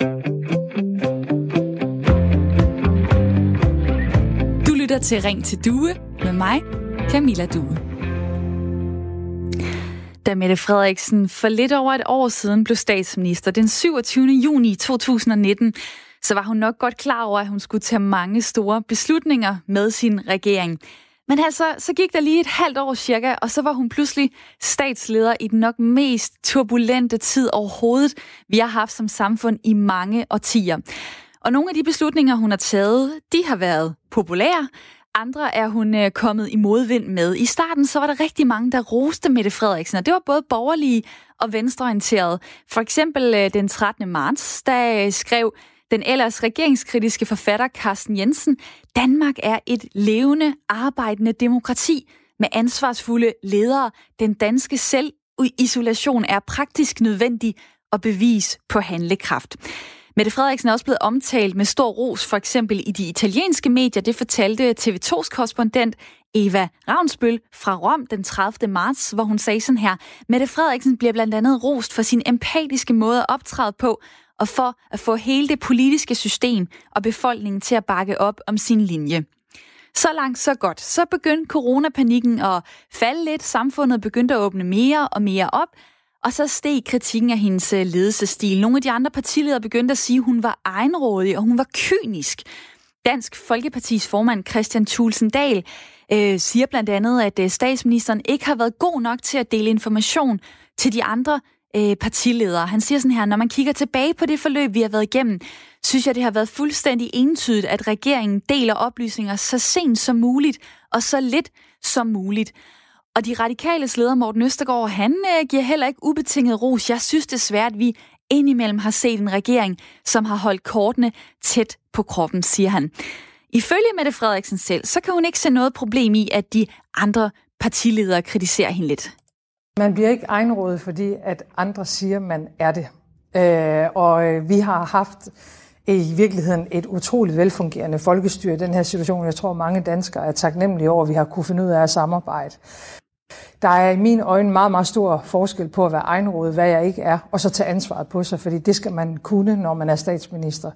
Du lytter til Ring til Due med mig, Camilla Due. Da Mette Frederiksen for lidt over et år siden blev statsminister den 27. juni 2019, så var hun nok godt klar over, at hun skulle tage mange store beslutninger med sin regering. Men altså, så gik der lige et halvt år cirka, og så var hun pludselig statsleder i den nok mest turbulente tid overhovedet, vi har haft som samfund i mange årtier. Og nogle af de beslutninger, hun har taget, de har været populære, andre er hun øh, kommet i modvind med. I starten så var der rigtig mange, der roste Mette Frederiksen, og det var både borgerlige og venstreorienterede. For eksempel øh, den 13. marts, der øh, skrev den ellers regeringskritiske forfatter Carsten Jensen, Danmark er et levende, arbejdende demokrati med ansvarsfulde ledere. Den danske selvisolation er praktisk nødvendig og bevis på handlekraft. Mette Frederiksen er også blevet omtalt med stor ros, for eksempel i de italienske medier. Det fortalte TV2's korrespondent Eva Ravnsbøl fra Rom den 30. marts, hvor hun sagde sådan her. Mette Frederiksen bliver blandt andet rost for sin empatiske måde at optræde på, og for at få hele det politiske system og befolkningen til at bakke op om sin linje. Så langt, så godt. Så begyndte coronapanikken at falde lidt. Samfundet begyndte at åbne mere og mere op. Og så steg kritikken af hendes øh, ledelsesstil. ledelsestil. Nogle af de andre partiledere begyndte at sige, at hun var egenrådig og hun var kynisk. Dansk Folkepartis formand Christian Thulsen Dahl øh, siger blandt andet, at øh, statsministeren ikke har været god nok til at dele information til de andre øh, partileder. Han siger sådan her, når man kigger tilbage på det forløb, vi har været igennem, synes jeg, det har været fuldstændig entydigt, at regeringen deler oplysninger så sent som muligt og så lidt som muligt. Og de radikale leder, Morten Østergaard, han øh, giver heller ikke ubetinget ros. Jeg synes desværre, at vi indimellem har set en regering, som har holdt kortene tæt på kroppen, siger han. Ifølge Mette Frederiksen selv, så kan hun ikke se noget problem i, at de andre partiledere kritiserer hende lidt. Man bliver ikke egenrådet, fordi at andre siger, man er det. Øh, og øh, vi har haft i virkeligheden et utroligt velfungerende folkestyre i den her situation. Jeg tror, mange danskere er taknemmelige over, at vi har kunne finde ud af at samarbejde. Der er i mine øjne meget, meget stor forskel på at være egenrådet, hvad jeg ikke er, og så tage ansvaret på sig, fordi det skal man kunne, når man er statsminister.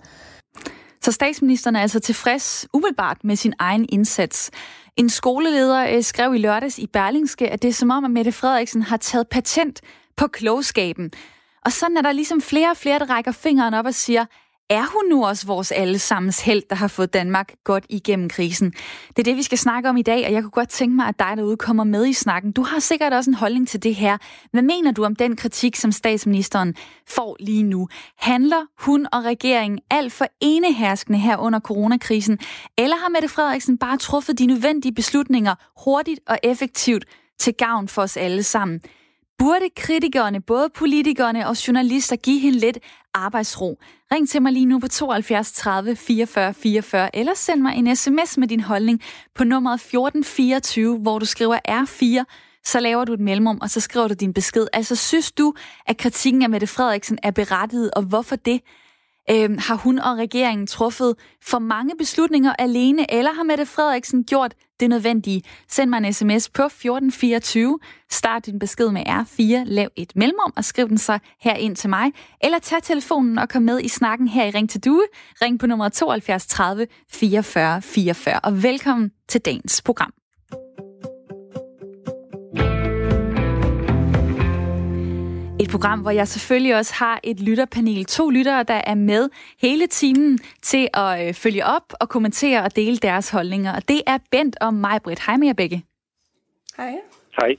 Så statsministeren er altså tilfreds umiddelbart med sin egen indsats. En skoleleder øh, skrev i lørdags i Berlingske, at det er som om, at Mette Frederiksen har taget patent på klogskaben. Og sådan er der ligesom flere og flere, der rækker fingeren op og siger, er hun nu også vores allesammens held, der har fået Danmark godt igennem krisen? Det er det, vi skal snakke om i dag, og jeg kunne godt tænke mig, at dig derude kommer med i snakken. Du har sikkert også en holdning til det her. Hvad mener du om den kritik, som statsministeren får lige nu? Handler hun og regeringen alt for eneherskende her under coronakrisen? Eller har Mette Frederiksen bare truffet de nødvendige beslutninger hurtigt og effektivt til gavn for os alle sammen? Burde kritikerne, både politikerne og journalister, give hende lidt arbejdsro? Ring til mig lige nu på 72 30 44 44, eller send mig en sms med din holdning på nummeret 1424, hvor du skriver R4, så laver du et mellemrum, og så skriver du din besked. Altså, synes du, at kritikken af Mette Frederiksen er berettiget, og hvorfor det? Øhm, har hun og regeringen truffet for mange beslutninger alene, eller har Mette Frederiksen gjort det nødvendige? Send mig en sms på 1424. Start din besked med R4, lav et mellemrum og skriv den så her ind til mig. Eller tag telefonen og kom med i snakken her i Ring til Due. Ring på nummer 72 30 44 44. Og velkommen til dagens program. Program, hvor jeg selvfølgelig også har et lytterpanel. To lyttere, der er med hele timen til at øh, følge op og kommentere og dele deres holdninger. Og det er Bent og mig, Britt. Hej med jer begge. Hej. Hej.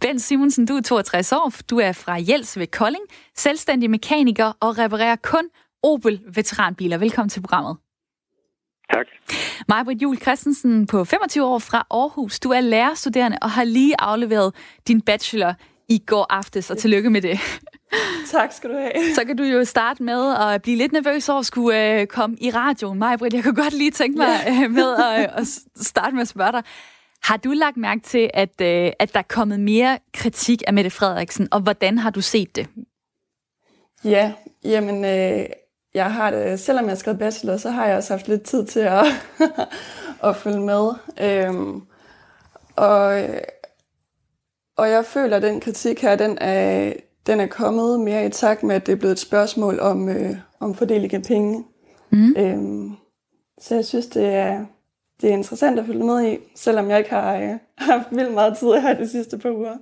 Bent Simonsen, du er 62 år. Du er fra Jels ved Kolding, selvstændig mekaniker og reparerer kun Opel veteranbiler. Velkommen til programmet. Tak. Majbrit Jul Christensen på 25 år fra Aarhus. Du er lærerstuderende og har lige afleveret din bachelor i går aftes, og tillykke med det. Tak skal du have. Så kan du jo starte med at blive lidt nervøs over at skulle øh, komme i radioen. Maja Britt, jeg kunne godt lige tænke mig øh, med at, at starte med at spørge dig. Har du lagt mærke til, at, øh, at der er kommet mere kritik af Mette Frederiksen, og hvordan har du set det? Ja, jamen, øh, jeg har det, selvom jeg har skrevet bachelor, så har jeg også haft lidt tid til at, at følge med. Øhm, og og jeg føler, at den kritik her, den er, den er kommet mere i takt med, at det er blevet et spørgsmål om, øh, om fordeling af penge. Mm. Øhm, så jeg synes, det er, det er interessant at følge med i, selvom jeg ikke har øh, haft vildt meget tid her de sidste par uger.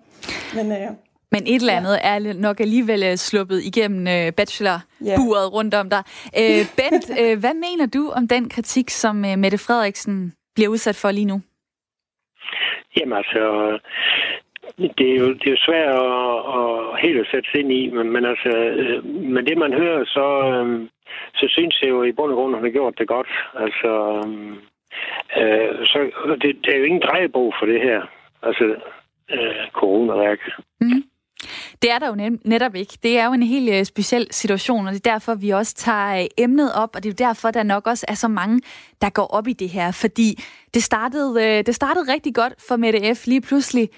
Men, øh, men et eller andet ja. er nok alligevel øh, sluppet igennem øh, bachelorburet ja. rundt om dig. Øh, Bent, øh, hvad mener du om den kritik, som øh, Mette Frederiksen bliver udsat for lige nu? Jamen altså, det er jo, det er jo svært at, at helt at sætte sig ind i, men, men altså, øh, men det man hører, så, øh, så synes jeg jo i bund og grund, at hun har gjort det godt. Altså, øh, øh så det, det er jo ingen drejebog for det her, altså øh, coronaværket. Mm. Det er der jo netop ikke. Det er jo en helt øh, speciel situation, og det er derfor, vi også tager øh, emnet op, og det er jo derfor, der nok også er så mange, der går op i det her, fordi det startede, det startede rigtig godt for Mette F. Lige pludselig,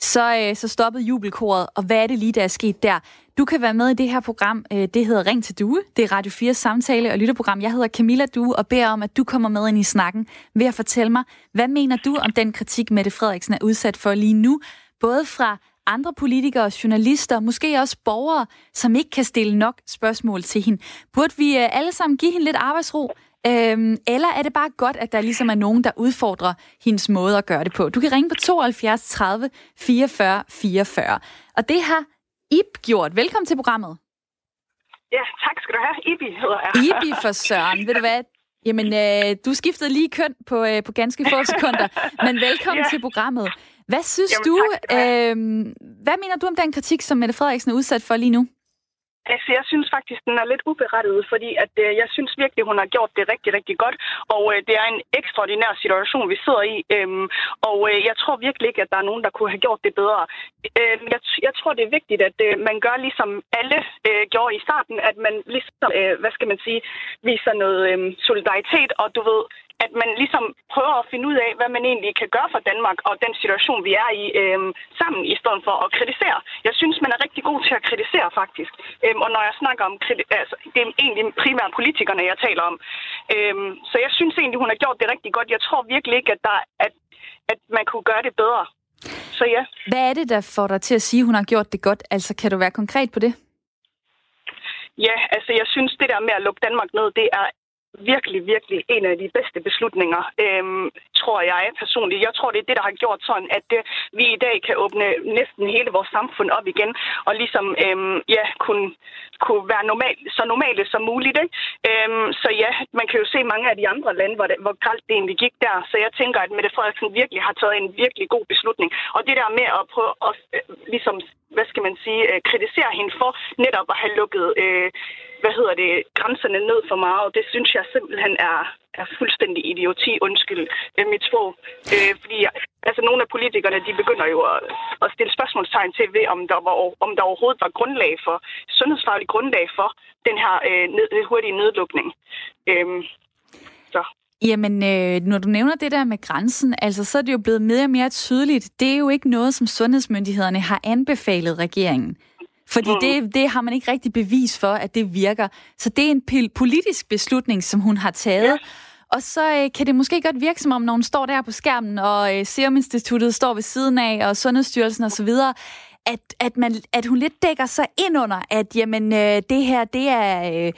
så, øh, så stoppede jubelkoret, og hvad er det lige, der er sket der? Du kan være med i det her program, øh, det hedder Ring til Due, det er Radio 4 samtale- og lytterprogram. Jeg hedder Camilla Due og beder om, at du kommer med ind i snakken ved at fortælle mig, hvad mener du om den kritik, Mette Frederiksen er udsat for lige nu, både fra andre politikere, journalister, måske også borgere, som ikke kan stille nok spørgsmål til hende. Burde vi øh, alle sammen give hende lidt arbejdsro? Øhm, eller er det bare godt, at der ligesom er nogen, der udfordrer hendes måde at gøre det på? Du kan ringe på 72 30 44 44. Og det har Ib gjort. Velkommen til programmet. Ja, tak skal du have. Ibi hedder jeg. Ibi for søren. Ved du hvad? Jamen, øh, du skiftede lige køn på, øh, på ganske få sekunder, men velkommen ja. til programmet. Hvad synes Jamen, du, øh, hvad mener du om den kritik, som Mette Frederiksen er udsat for lige nu? Altså, jeg synes faktisk, den er lidt uberettiget, fordi at, øh, jeg synes virkelig, hun har gjort det rigtig, rigtig godt. Og øh, det er en ekstraordinær situation, vi sidder i. Øhm, og øh, jeg tror virkelig ikke, at der er nogen, der kunne have gjort det bedre. Øh, jeg, jeg tror, det er vigtigt, at øh, man gør ligesom alle øh, gjorde i starten, at man ligesom, øh, hvad skal man sige, viser noget øh, solidaritet, og du ved, at man ligesom prøver at finde ud af, hvad man egentlig kan gøre for Danmark og den situation, vi er i øh, sammen, i stedet for at kritisere. Jeg synes, man er rigtig god til at kritisere, faktisk. Øh, og når jeg snakker om, altså, det er egentlig primært politikerne, jeg taler om. Øh, så jeg synes egentlig, hun har gjort det rigtig godt. Jeg tror virkelig ikke, at, der, at, at man kunne gøre det bedre. Så ja. Hvad er det, der får dig til at sige, at hun har gjort det godt? Altså, kan du være konkret på det? Ja, altså jeg synes, det der med at lukke Danmark ned, det er virkelig, virkelig en af de bedste beslutninger, øhm, tror jeg personligt. Jeg tror, det er det, der har gjort sådan, at det, vi i dag kan åbne næsten hele vores samfund op igen, og ligesom øhm, ja, kunne, kunne være normal, så normale som muligt. Ikke? Øhm, så ja, man kan jo se mange af de andre lande, hvor, det, hvor galt det egentlig gik der. Så jeg tænker, at Mette Frederiksen virkelig har taget en virkelig god beslutning. Og det der med at prøve at øh, ligesom hvad skal man sige, øh, kritisere hende for netop at have lukket øh, hvad hedder det, grænserne ned for meget. Det synes jeg simpelthen er, er fuldstændig idioti, undskyld øh, mit sprog. Øh, fordi altså, nogle af politikerne, de begynder jo at, at stille spørgsmålstegn til ved, om der, var, om der overhovedet var grundlag for, sundhedsfaglig grundlag for den her øh, ned, hurtige nedlukning. Øh, så. Jamen, øh, når du nævner det der med grænsen, altså så er det jo blevet mere og mere tydeligt. Det er jo ikke noget, som sundhedsmyndighederne har anbefalet regeringen. Fordi mm. det, det har man ikke rigtig bevis for, at det virker. Så det er en politisk beslutning, som hun har taget. Ja. Og så øh, kan det måske godt virke som om, når hun står der på skærmen, og øh, Serum Instituttet står ved siden af, og Sundhedsstyrelsen osv., at, at, man, at hun lidt dækker sig ind under, at jamen, øh, det her, det er... Øh,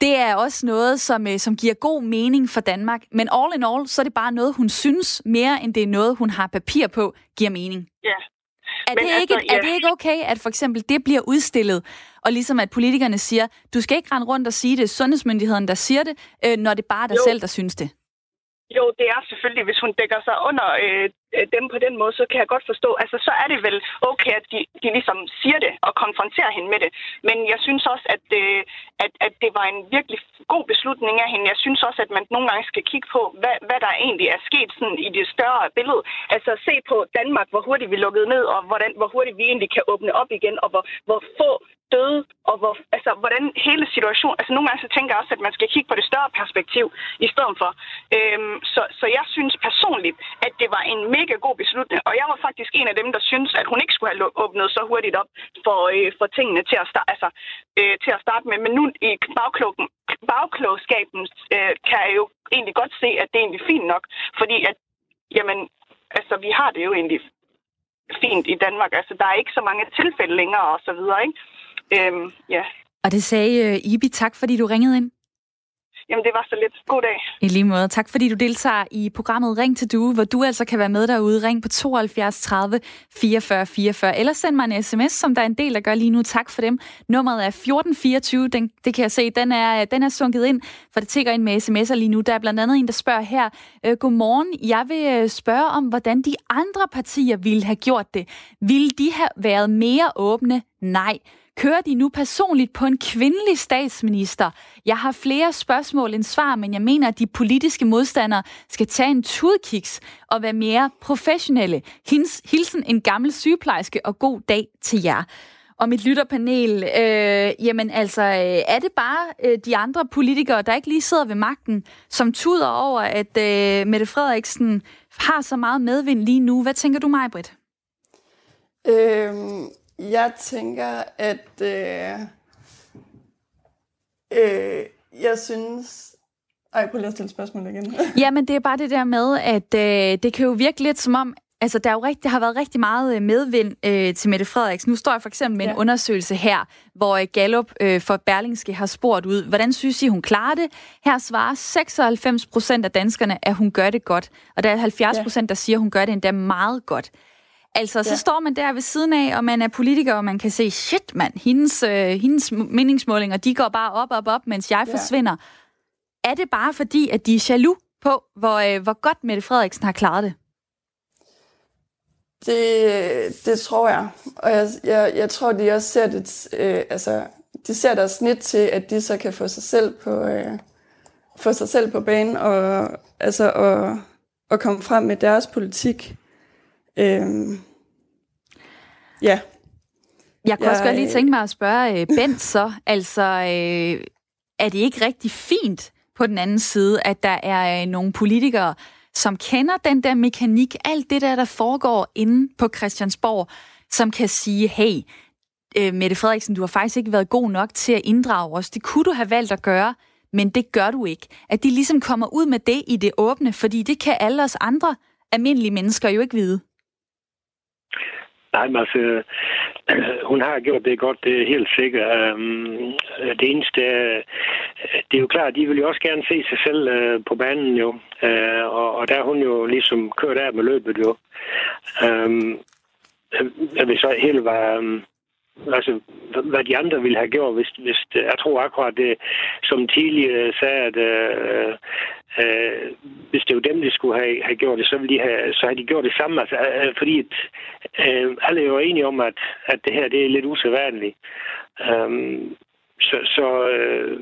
det er også noget, som, øh, som giver god mening for Danmark. Men all in all, så er det bare noget, hun synes, mere end det er noget, hun har papir på, giver mening. Ja, er det, ikke, altså, ja. er det ikke okay, at for eksempel det bliver udstillet, og ligesom at politikerne siger, du skal ikke rende rundt og sige det, sundhedsmyndigheden, der siger det, øh, når det bare er dig jo. selv, der synes det? Jo, det er selvfølgelig, hvis hun dækker sig under øh, øh, dem på den måde, så kan jeg godt forstå, altså så er det vel okay, at de, de ligesom siger det og konfronterer hende med det. Men jeg synes også, at, øh, at, at det var en virkelig god beslutning af hende. Jeg synes også, at man nogle gange skal kigge på, hvad, hvad der egentlig er sket sådan i det større billede. Altså se på Danmark, hvor hurtigt vi lukkede ned, og hvordan, hvor hurtigt vi egentlig kan åbne op igen, og hvor, hvor få døde, og hvor, altså, hvordan hele situationen... Altså nogle gange så tænker jeg også, at man skal kigge på det større perspektiv i stedet for. Øhm, så, så jeg synes personligt, at det var en mega god beslutning, og jeg var faktisk en af dem, der synes, at hun ikke skulle have åbnet så hurtigt op for, øh, for tingene til at, starte, altså, øh, til at starte med. Men nu i bagklogen, bagklogskaben øh, kan jeg jo egentlig godt se, at det er egentlig fint nok, fordi at, jamen, altså, vi har det jo egentlig fint i Danmark. Altså, der er ikke så mange tilfælde længere og så videre, ikke? Øhm, ja. Og det sagde Ibi. Tak, fordi du ringede ind. Jamen, det var så lidt. God dag. I lige måde. Tak fordi du deltager i programmet Ring til Due, hvor du altså kan være med derude. Ring på 72 30 44 44, eller send mig en sms, som der er en del, der gør lige nu. Tak for dem. Nummeret er 1424. Den, det kan jeg se, den er, den er sunket ind, for det tigger ind med sms'er lige nu. Der er blandt andet en, der spørger her, øh, Godmorgen, jeg vil øh, spørge om, hvordan de andre partier ville have gjort det. Ville de have været mere åbne? Nej. Kører de nu personligt på en kvindelig statsminister? Jeg har flere spørgsmål end svar, men jeg mener, at de politiske modstandere skal tage en tudkiks og være mere professionelle. Hils, hilsen en gammel sygeplejerske og god dag til jer. Og mit lytterpanel, øh, jamen altså, øh, er det bare øh, de andre politikere, der ikke lige sidder ved magten, som tuder over, at øh, Mette Frederiksen har så meget medvind lige nu? Hvad tænker du Majbrit? Britt? Øhm, jeg tænker, at øh, øh, jeg synes... Ej, prøv lige at stille spørgsmål igen. ja, men det er bare det der med, at øh, det kan jo virke lidt som om, Altså, der, er jo rigtig, der har været rigtig meget øh, medvind øh, til Mette Frederiksen. Nu står jeg for eksempel med ja. en undersøgelse her, hvor øh, Gallup øh, for Berlingske har spurgt ud, hvordan synes I, hun klarer det? Her svarer 96 procent af danskerne, at hun gør det godt. Og der er 70 procent, der siger, at hun gør det endda meget godt. Altså, ja. så står man der ved siden af, og man er politiker, og man kan se, shit mand, hendes, øh, hendes meningsmålinger, de går bare op, op, op, mens jeg ja. forsvinder. Er det bare fordi, at de er jaloux på, hvor, øh, hvor godt Mette Frederiksen har klaret det? Det, det tror jeg. Og jeg, jeg, jeg tror, de også ser det, øh, altså, de ser der snit til, at de så kan få sig selv på, øh, få sig selv på banen og, altså, og, og komme frem med deres politik. Øhm, ja. Jeg kunne jeg, også godt lige tænke mig at spørge uh, Bent så, altså uh, er det ikke rigtig fint på den anden side, at der er uh, nogle politikere, som kender den der mekanik, alt det der, der foregår inde på Christiansborg, som kan sige, hey, uh, Mette Frederiksen, du har faktisk ikke været god nok til at inddrage os. Det kunne du have valgt at gøre, men det gør du ikke. At de ligesom kommer ud med det i det åbne, fordi det kan alle os andre almindelige mennesker jo ikke vide. Nej, men altså, hun har gjort det godt, det er helt sikkert. Øhm, det eneste, det er jo klart, de vil jo også gerne se sig selv øh, på banen jo, øh, og, og der er hun jo ligesom kørt af med løbet jo. Øhm, øh, Jeg vil så helt var, altså, hvad de andre ville have gjort, hvis, hvis jeg tror akkurat det, som tidligere sagde, at øh, øh, hvis det var dem, der skulle have, have gjort det, så ville de have, så havde de gjort det samme. Altså, øh, fordi at, øh, alle er jo enige om, at, at det her det er lidt usædvanligt. Um, så, så øh,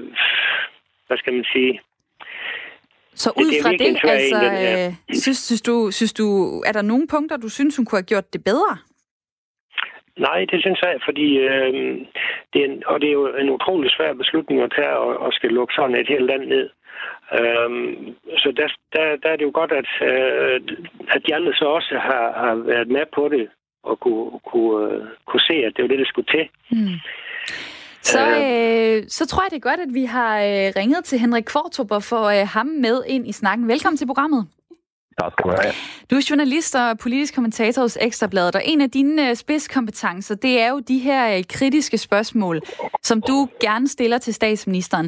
hvad skal man sige? Så ud det, det fra det, altså, en, øh, synes, synes, du, synes du, er der nogle punkter, du synes, hun kunne have gjort det bedre? Nej, det synes jeg, fordi øh, det er en, og det er jo en utrolig svær beslutning at tage og, og skal lukke sådan et helt land ned. Øhm, så der, der, der er det jo godt, at, øh, at de andre så også har, har været med på det og kunne, kunne, øh, kunne se, at det var det, der skulle til. Mm. Så, øh, øh, så tror jeg, det er godt, at vi har øh, ringet til Henrik Kvartrup og få øh, ham med ind i snakken. Velkommen til programmet. Tak skal du have. Du er journalist og politisk kommentator hos Ekstrabladet, og en af dine øh, spidskompetencer, det er jo de her øh, kritiske spørgsmål, som du gerne stiller til statsministeren.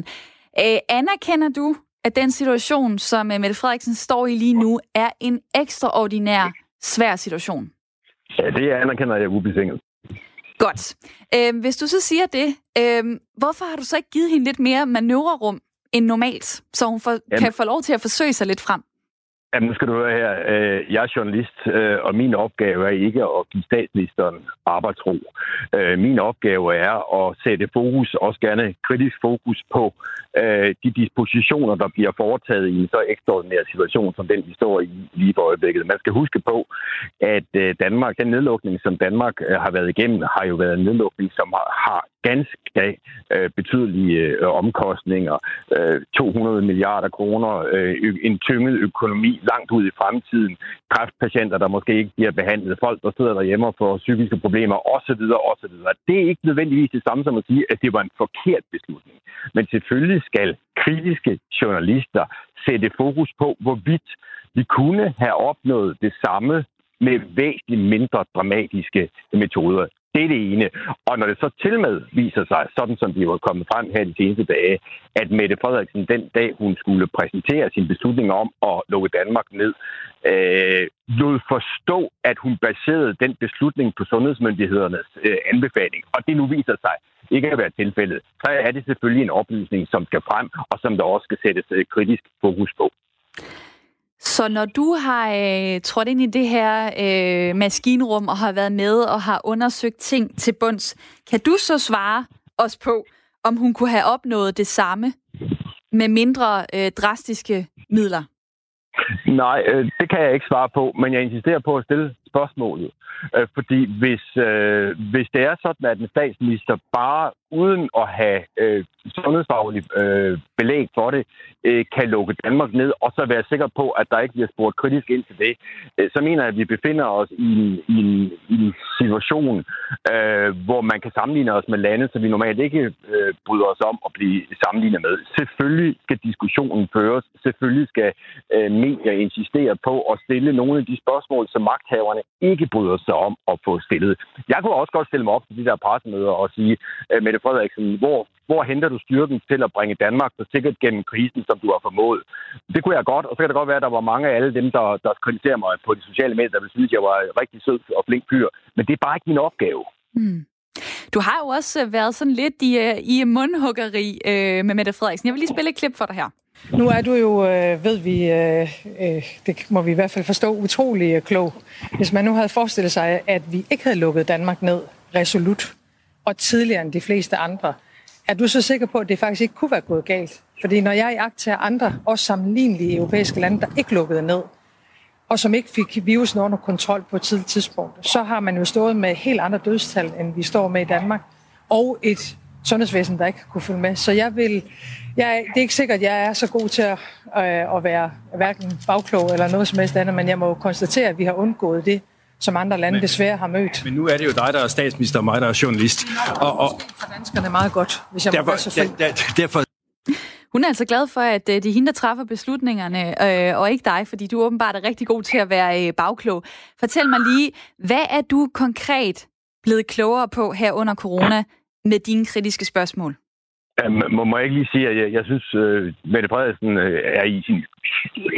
Øh, anerkender du, at den situation, som Mette Frederiksen står i lige nu, er en ekstraordinær svær situation? Ja, det anerkender jeg ubetinget. Godt. Øh, hvis du så siger det, øh, hvorfor har du så ikke givet hende lidt mere manøvrerum end normalt, så hun for, kan få lov til at forsøge sig lidt frem? Jamen, nu skal du høre her. Øh, jeg er journalist, øh, og min opgave er ikke at give statsministeren arbejdsro. Øh, min opgave er at sætte fokus, også gerne kritisk fokus på de dispositioner, der bliver foretaget i en så ekstraordinær situation, som den vi står i lige for øjeblikket. Man skal huske på, at Danmark, den nedlukning, som Danmark har været igennem, har jo været en nedlukning, som har ganske øh, betydelige øh, omkostninger. Øh, 200 milliarder kroner, øh, en tynget økonomi langt ud i fremtiden, kræftpatienter, der måske ikke bliver behandlet, folk, der sidder derhjemme og får psykiske problemer osv. osv. Det er ikke nødvendigvis det samme som at sige, at det var en forkert beslutning. Men selvfølgelig skal kritiske journalister sætte fokus på, hvorvidt vi kunne have opnået det samme med væsentligt mindre dramatiske metoder. Det er det ene. Og når det så til med viser sig, sådan som de var kommet frem her de seneste dage, at Mette Frederiksen den dag, hun skulle præsentere sin beslutning om at lukke Danmark ned, øh, lod forstå, at hun baserede den beslutning på sundhedsmyndighedernes øh, anbefaling. Og det nu viser sig ikke at være tilfældet. Så er det selvfølgelig en oplysning, som skal frem, og som der også skal sættes øh, kritisk fokus på. Så når du har øh, trådt ind i det her øh, maskinrum og har været med og har undersøgt ting til bunds, kan du så svare os på, om hun kunne have opnået det samme med mindre øh, drastiske midler? Nej, øh, det kan jeg ikke svare på, men jeg insisterer på at stille spørgsmålet. Øh, fordi hvis, øh, hvis det er sådan, at en statsminister bare uden at have øh, sundhedsfaglig øh, belæg for det, øh, kan lukke Danmark ned, og så være sikker på, at der ikke bliver spurgt kritisk ind til det, øh, så mener jeg, at vi befinder os i en, i en, i en situation, øh, hvor man kan sammenligne os med lande, som vi normalt ikke øh, bryder os om at blive sammenlignet med. Selvfølgelig skal diskussionen føres. Selvfølgelig skal øh, medier insistere på at stille nogle af de spørgsmål, som magthaverne ikke bryder sig om at få stillet. Jeg kunne også godt stille mig op til de der pressemøder og sige, øh, Mette Frederiksen, hvor, hvor henter du styrken til at bringe Danmark så sikkert gennem krisen, som du har formået? Det kunne jeg godt, og så kan det godt være, at der var mange af alle dem, der, der kritiserer mig på de sociale medier, der ville synes, at jeg var en rigtig sød og flink fyr. Men det er bare ikke min opgave. Mm. Du har jo også øh, været sådan lidt i, øh, i mundhuggeri øh, med Mette Frederiksen. Jeg vil lige spille et klip for dig her. Nu er du jo, øh, ved vi, øh, øh, det må vi i hvert fald forstå, utrolig øh, klog. Hvis man nu havde forestillet sig, at vi ikke havde lukket Danmark ned resolut, og tidligere end de fleste andre, er du så sikker på, at det faktisk ikke kunne være gået galt? Fordi når jeg jagter andre, også sammenlignelige europæiske lande, der ikke lukkede ned, og som ikke fik virusen under kontrol på et tidligt tidspunkt, så har man jo stået med helt andre dødstal, end vi står med i Danmark, og et sundhedsvæsen, der ikke kunne følge med. Så jeg vil, jeg, det er ikke sikkert, at jeg er så god til at, øh, at være hverken bagklog eller noget som helst andet, men jeg må konstatere, at vi har undgået det, som andre lande men, desværre har mødt. Men nu er det jo dig, der er statsminister, og mig, der er journalist. Og, og, for danskerne meget godt, hvis jeg derfor, må være så fri. Der, der, derfor hun er altså glad for, at øh, det er hende, der træffer beslutningerne, øh, og ikke dig, fordi du åbenbart er rigtig god til at være øh, bagklog. Fortæl mig lige, hvad er du konkret blevet klogere på her under corona med dine kritiske spørgsmål? Må, må jeg ikke lige sige, at jeg, jeg synes, uh, Mette Frederiksen øh, er i sin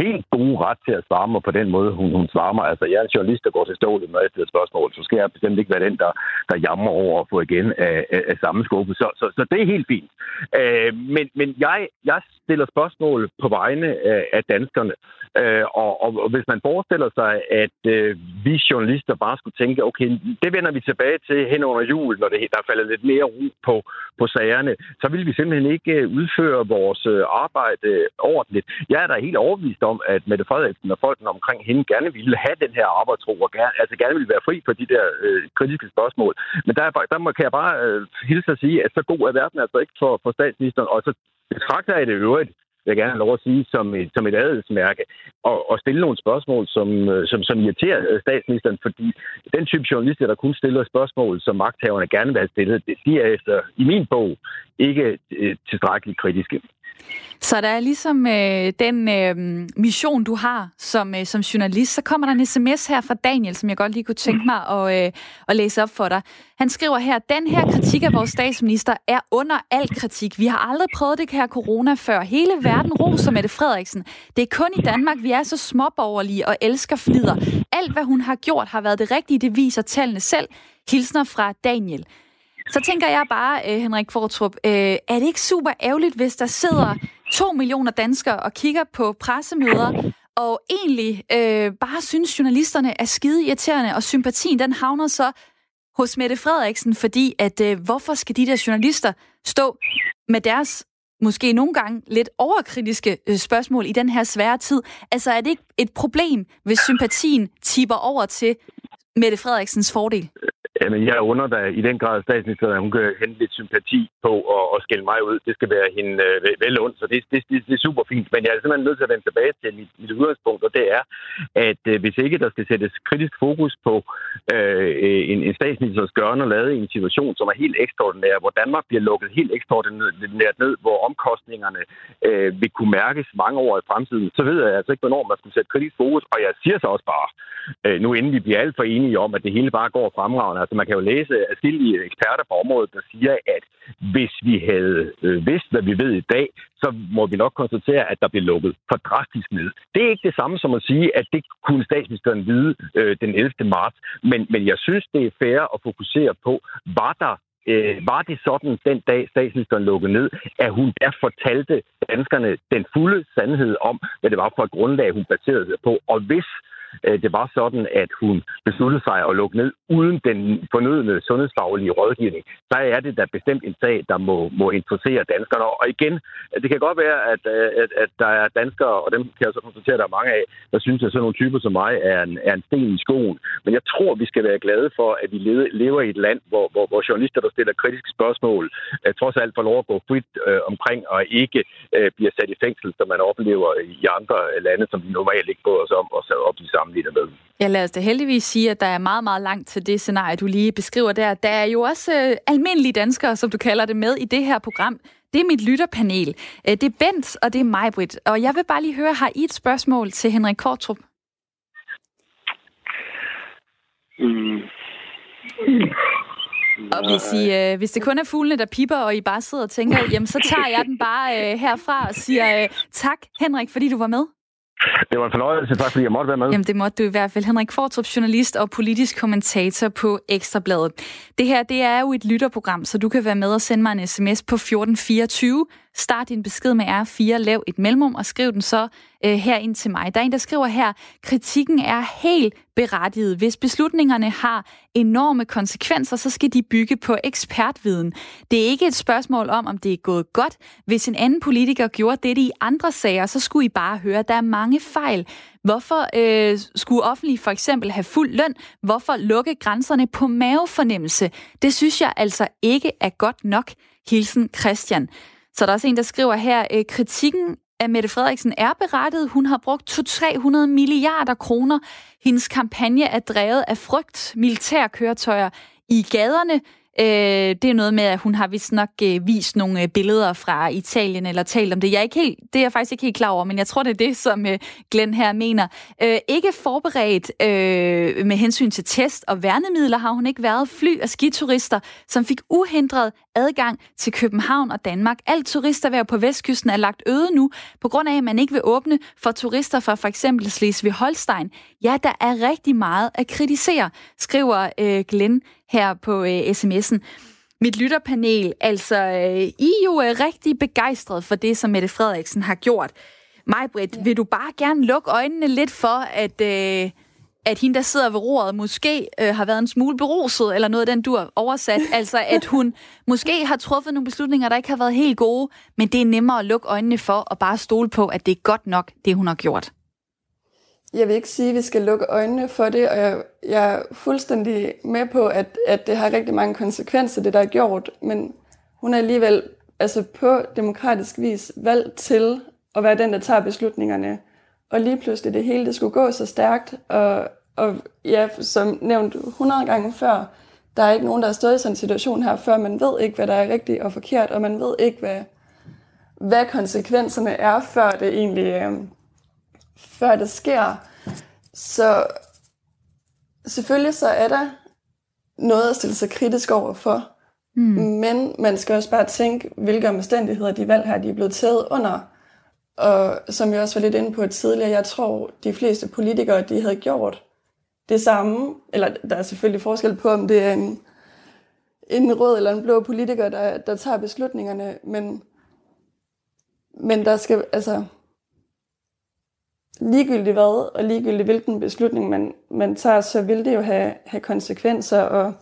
helt gode ret til at svare mig på den måde, hun, hun svarer mig. Altså, jeg er en journalist, der går til stålet, når jeg stiller spørgsmål, så skal jeg bestemt ikke være den, der, der jammer over at få igen af, af, af samme skuffe. Så, så, så det er helt fint. Øh, men men jeg, jeg stiller spørgsmål på vegne af, af danskerne. Øh, og, og, og hvis man forestiller sig, at øh, vi journalister bare skulle tænke, okay, det vender vi tilbage til hen under jul, når det, der falder lidt mere ro på, på sagerne, så vil vi simpelthen ikke øh, udfører udføre vores øh, arbejde ordentligt. Jeg er da helt overbevist om, at Mette Frederiksen og folkene omkring hende gerne ville have den her arbejdsro, og gerne, altså gerne ville være fri for de der øh, kritiske spørgsmål. Men der, der må, kan jeg bare øh, hilse at sige, at så god er verden altså ikke for, for statsministeren, og så betragter jeg det øvrigt vil jeg gerne have lov at sige, som et, som et adelsmærke, og, og stille nogle spørgsmål, som, øh, som, som irriterer statsministeren, fordi den type journalister, der kun stiller spørgsmål, som magthaverne gerne vil have stillet, de er efter, i min bog, ikke øh, tilstrækkeligt kritiske. Så der er ligesom øh, den øh, mission, du har som, øh, som journalist. Så kommer der en sms her fra Daniel, som jeg godt lige kunne tænke mig at, øh, at læse op for dig. Han skriver her, den her kritik af vores statsminister er under al kritik. Vi har aldrig prøvet det her corona før. Hele verden roser Mette Frederiksen. Det er kun i Danmark, vi er så småborgerlige og elsker flider. Alt, hvad hun har gjort, har været det rigtige. Det viser tallene selv. Hilsner fra Daniel. Så tænker jeg bare, øh, Henrik Fortrup, øh, er det ikke super ærgerligt, hvis der sidder to millioner danskere og kigger på pressemøder, og egentlig øh, bare synes, journalisterne er skide irriterende, og sympatien den havner så hos Mette Frederiksen, fordi at øh, hvorfor skal de der journalister stå med deres måske nogle gange lidt overkritiske øh, spørgsmål i den her svære tid? Altså er det ikke et problem, hvis sympatien tipper over til Mette Frederiksens fordel? Jamen, jeg under da i den grad statsministeren, at hun kan hente lidt sympati på og, og skælde mig ud. Det skal være hende øh, vel ondt, så det, det, det, det er super fint. Men jeg er simpelthen nødt til at vende tilbage til mit, mit udgangspunkt, og det er, at øh, hvis ikke der skal sættes kritisk fokus på øh, en, en statsministers gørne og lade i en situation, som er helt ekstraordinær, hvor Danmark bliver lukket helt ekstraordinært ned, hvor omkostningerne øh, vil kunne mærkes mange år i fremtiden, så ved jeg altså ikke, hvornår man skal sætte kritisk fokus. Og jeg siger så også bare, øh, nu inden vi bliver alt for enige om, at det hele bare går fremragende, Altså man kan jo læse adskillige eksperter på området, der siger, at hvis vi havde øh, vidst, hvad vi ved i dag, så må vi nok konstatere, at der blev lukket for drastisk ned. Det er ikke det samme som at sige, at det kunne statsministeren vide øh, den 11. marts. Men, men jeg synes, det er fair at fokusere på, var der øh, var det sådan den dag statsministeren lukkede ned, at hun der fortalte danskerne den fulde sandhed om, hvad det var for et grundlag, hun baserede sig på. Og hvis Øh, det var sådan, at hun besluttede sig at lukke ned uden den fornødende sundhedsfaglige rådgivning, så er det da bestemt en sag, der må, må interessere danskerne. Og igen, det kan godt være, at, øh, at, at der er danskere, og dem kan jeg så konstatere, at der er mange af, der synes, at sådan nogle typer som mig er en, er en sten i skoen. Men jeg tror, vi skal være glade for, at vi lever i et land, hvor, hvor, hvor journalister, der stiller kritiske spørgsmål, øh, trods alt får lov at gå frit øh, omkring og ikke øh, bliver sat i fængsel, som man oplever i andre lande, som vi normalt ikke bryder os om og så op i sammenligner med. Ja, lad os da heldigvis sige, at der er meget, meget langt til det scenarie, du lige beskriver der. Der er jo også øh, almindelige danskere, som du kalder det, med i det her program. Det er mit lytterpanel. Øh, det er Bent, og det er mig, Britt. Og jeg vil bare lige høre, har I et spørgsmål til Henrik Kortrup? Mm. Og hvis, I, øh, hvis det kun er fuglene, der piper, og I bare sidder og tænker, jamen så tager jeg den bare øh, herfra og siger øh, tak, Henrik, fordi du var med. Det var en fornøjelse, tak fordi jeg måtte være med. Jamen det måtte du i hvert fald. Henrik Fortrup, journalist og politisk kommentator på Ekstrabladet. Det her, det er jo et lytterprogram, så du kan være med og sende mig en sms på 1424. Start din besked med R4, lav et mellemrum og skriv den så øh, her ind til mig. Der er en, der skriver her, kritikken er helt berettiget. Hvis beslutningerne har enorme konsekvenser, så skal de bygge på ekspertviden. Det er ikke et spørgsmål om, om det er gået godt. Hvis en anden politiker gjorde det i andre sager, så skulle I bare høre, at der er mange fejl. Hvorfor øh, skulle offentlige for eksempel have fuld løn? Hvorfor lukke grænserne på mavefornemmelse? Det synes jeg altså ikke er godt nok. Hilsen Christian. Så der er også en, der skriver her, øh, kritikken af Mette Frederiksen er berettet. Hun har brugt 200-300 milliarder kroner. Hendes kampagne er drevet af frygt, militærkøretøjer i gaderne, Øh, det er noget med, at hun har vist nok øh, vist nogle øh, billeder fra Italien, eller talt om det. Jeg er ikke helt, det er jeg faktisk ikke helt klar over, men jeg tror, det er det, som øh, Glenn her mener. Øh, ikke forberedt øh, med hensyn til test og værnemidler har hun ikke været. Fly og skiturister, som fik uhindret adgang til København og Danmark. Alt turisterhverv på vestkysten er lagt øde nu, på grund af, at man ikke vil åbne for turister fra for eksempel Slesvig-Holstein. Ja, der er rigtig meget at kritisere, skriver øh, Glenn her på øh, sms'en. Mit lytterpanel, altså, øh, I er jo øh, rigtig begejstret for det, som Mette Frederiksen har gjort. Mig, Britt, ja. vil du bare gerne lukke øjnene lidt for, at, øh, at hende, der sidder ved roret, måske øh, har været en smule beruset, eller noget af den, du har oversat. altså, at hun måske har truffet nogle beslutninger, der ikke har været helt gode, men det er nemmere at lukke øjnene for, og bare stole på, at det er godt nok, det hun har gjort. Jeg vil ikke sige, at vi skal lukke øjnene for det, og jeg, jeg er fuldstændig med på, at, at det har rigtig mange konsekvenser, det der er gjort, men hun er alligevel altså på demokratisk vis valgt til at være den, der tager beslutningerne. Og lige pludselig det hele, det skulle gå så stærkt, og, og ja, som nævnt 100 gange før, der er ikke nogen, der har stået i sådan en situation her før. Man ved ikke, hvad der er rigtigt og forkert, og man ved ikke, hvad, hvad konsekvenserne er, før det egentlig øh, før det sker. Så selvfølgelig så er der noget at stille sig kritisk over for. Mm. Men man skal også bare tænke, hvilke omstændigheder de valg her de er blevet taget under. Og som jeg også var lidt inde på tidligere, jeg tror, de fleste politikere, de havde gjort det samme. Eller der er selvfølgelig forskel på, om det er en, en rød eller en blå politiker, der, der tager beslutningerne. Men, men der skal, altså, ligegyldigt hvad, og ligegyldigt hvilken beslutning man, man tager, så vil det jo have, have konsekvenser, og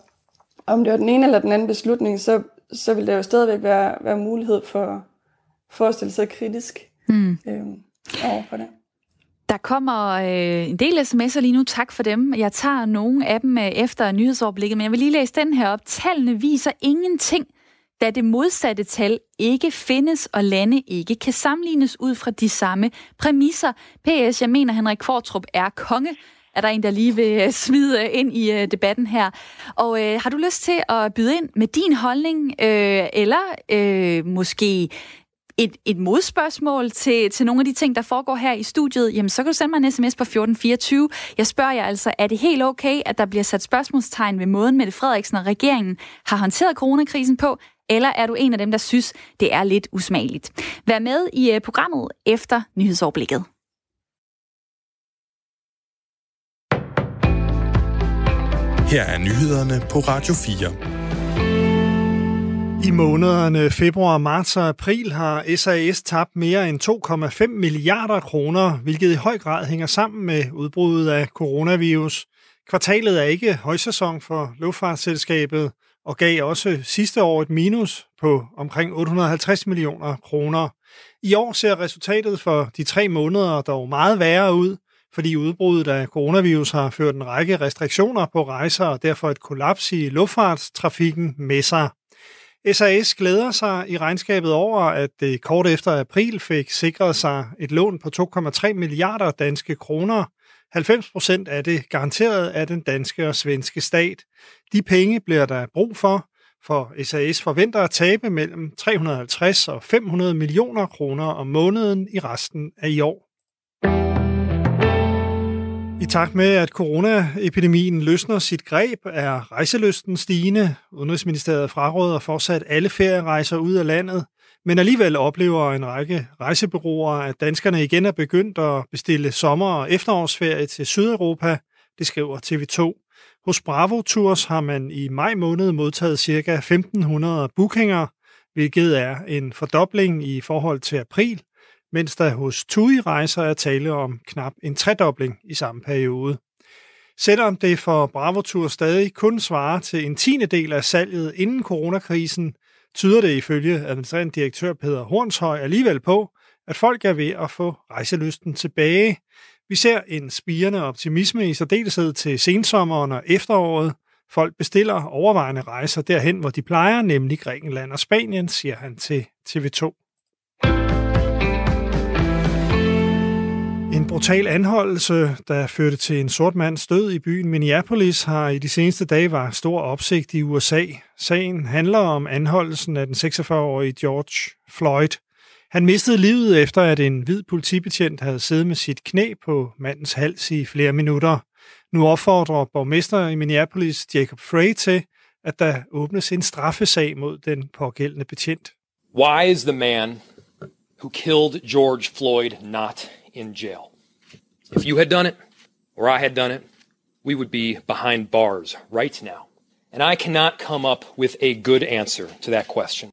om det er den ene eller den anden beslutning, så, så vil der jo stadigvæk være, være mulighed for, for at stille sig kritisk mm. øh, over for det. Der kommer øh, en del sms'er lige nu. Tak for dem. Jeg tager nogle af dem øh, efter nyhedsoverblikket, men jeg vil lige læse den her op. Tallene viser ingenting da det modsatte tal ikke findes, og lande ikke kan sammenlignes ud fra de samme præmisser. PS, jeg mener, Henrik Kvartrup er konge, er der en, der lige vil øh, smide øh, ind i øh, debatten her. Og øh, har du lyst til at byde ind med din holdning, øh, eller øh, måske et, et modspørgsmål til, til nogle af de ting, der foregår her i studiet, jamen så kan du sende mig en sms på 1424. Jeg spørger jer altså, er det helt okay, at der bliver sat spørgsmålstegn ved måden, Mette Frederiksen og regeringen har håndteret coronakrisen på, eller er du en af dem, der synes, det er lidt usmageligt? Vær med i uh, programmet efter nyhedsoverblikket. Her er nyhederne på Radio 4. I månederne februar, marts og april har SAS tabt mere end 2,5 milliarder kroner, hvilket i høj grad hænger sammen med udbruddet af coronavirus. Kvartalet er ikke højsæson for luftfartsselskabet og gav også sidste år et minus på omkring 850 millioner kroner. I år ser resultatet for de tre måneder dog meget værre ud fordi udbruddet af coronavirus har ført en række restriktioner på rejser og derfor et kollaps i luftfartstrafikken med sig. SAS glæder sig i regnskabet over, at det kort efter april fik sikret sig et lån på 2,3 milliarder danske kroner. 90 procent af det garanteret af den danske og svenske stat. De penge bliver der brug for, for SAS forventer at tabe mellem 350 og 500 millioner kroner om måneden i resten af i år. I takt med, at coronaepidemien løsner sit greb, er rejseløsten stigende. Udenrigsministeriet fraråder fortsat alle ferierejser ud af landet, men alligevel oplever en række rejsebyråer, at danskerne igen er begyndt at bestille sommer- og efterårsferie til Sydeuropa, det skriver TV2. Hos Bravo Tours har man i maj måned modtaget ca. 1.500 bookinger, hvilket er en fordobling i forhold til april, mens der hos TUI rejser er tale om knap en tredobling i samme periode. Selvom det for Bravo Tour stadig kun svarer til en tiende del af salget inden coronakrisen, tyder det ifølge administrerende direktør Peter Hornshøj alligevel på, at folk er ved at få rejselysten tilbage. Vi ser en spirende optimisme i særdeleshed til sensommeren og efteråret. Folk bestiller overvejende rejser derhen, hvor de plejer, nemlig Grækenland og Spanien, siger han til TV2. En brutal anholdelse, der førte til en sort mands død i byen Minneapolis, har i de seneste dage var stor opsigt i USA. Sagen handler om anholdelsen af den 46-årige George Floyd. Han mistede livet efter, at en hvid politibetjent havde siddet med sit knæ på mandens hals i flere minutter. Nu opfordrer borgmester i Minneapolis Jacob Frey til, at der åbnes en straffesag mod den pågældende betjent. Why is the man who killed George Floyd not in jail? If you had done it, or I had done it, we would be behind bars right now. And I cannot come up with a good answer to that question.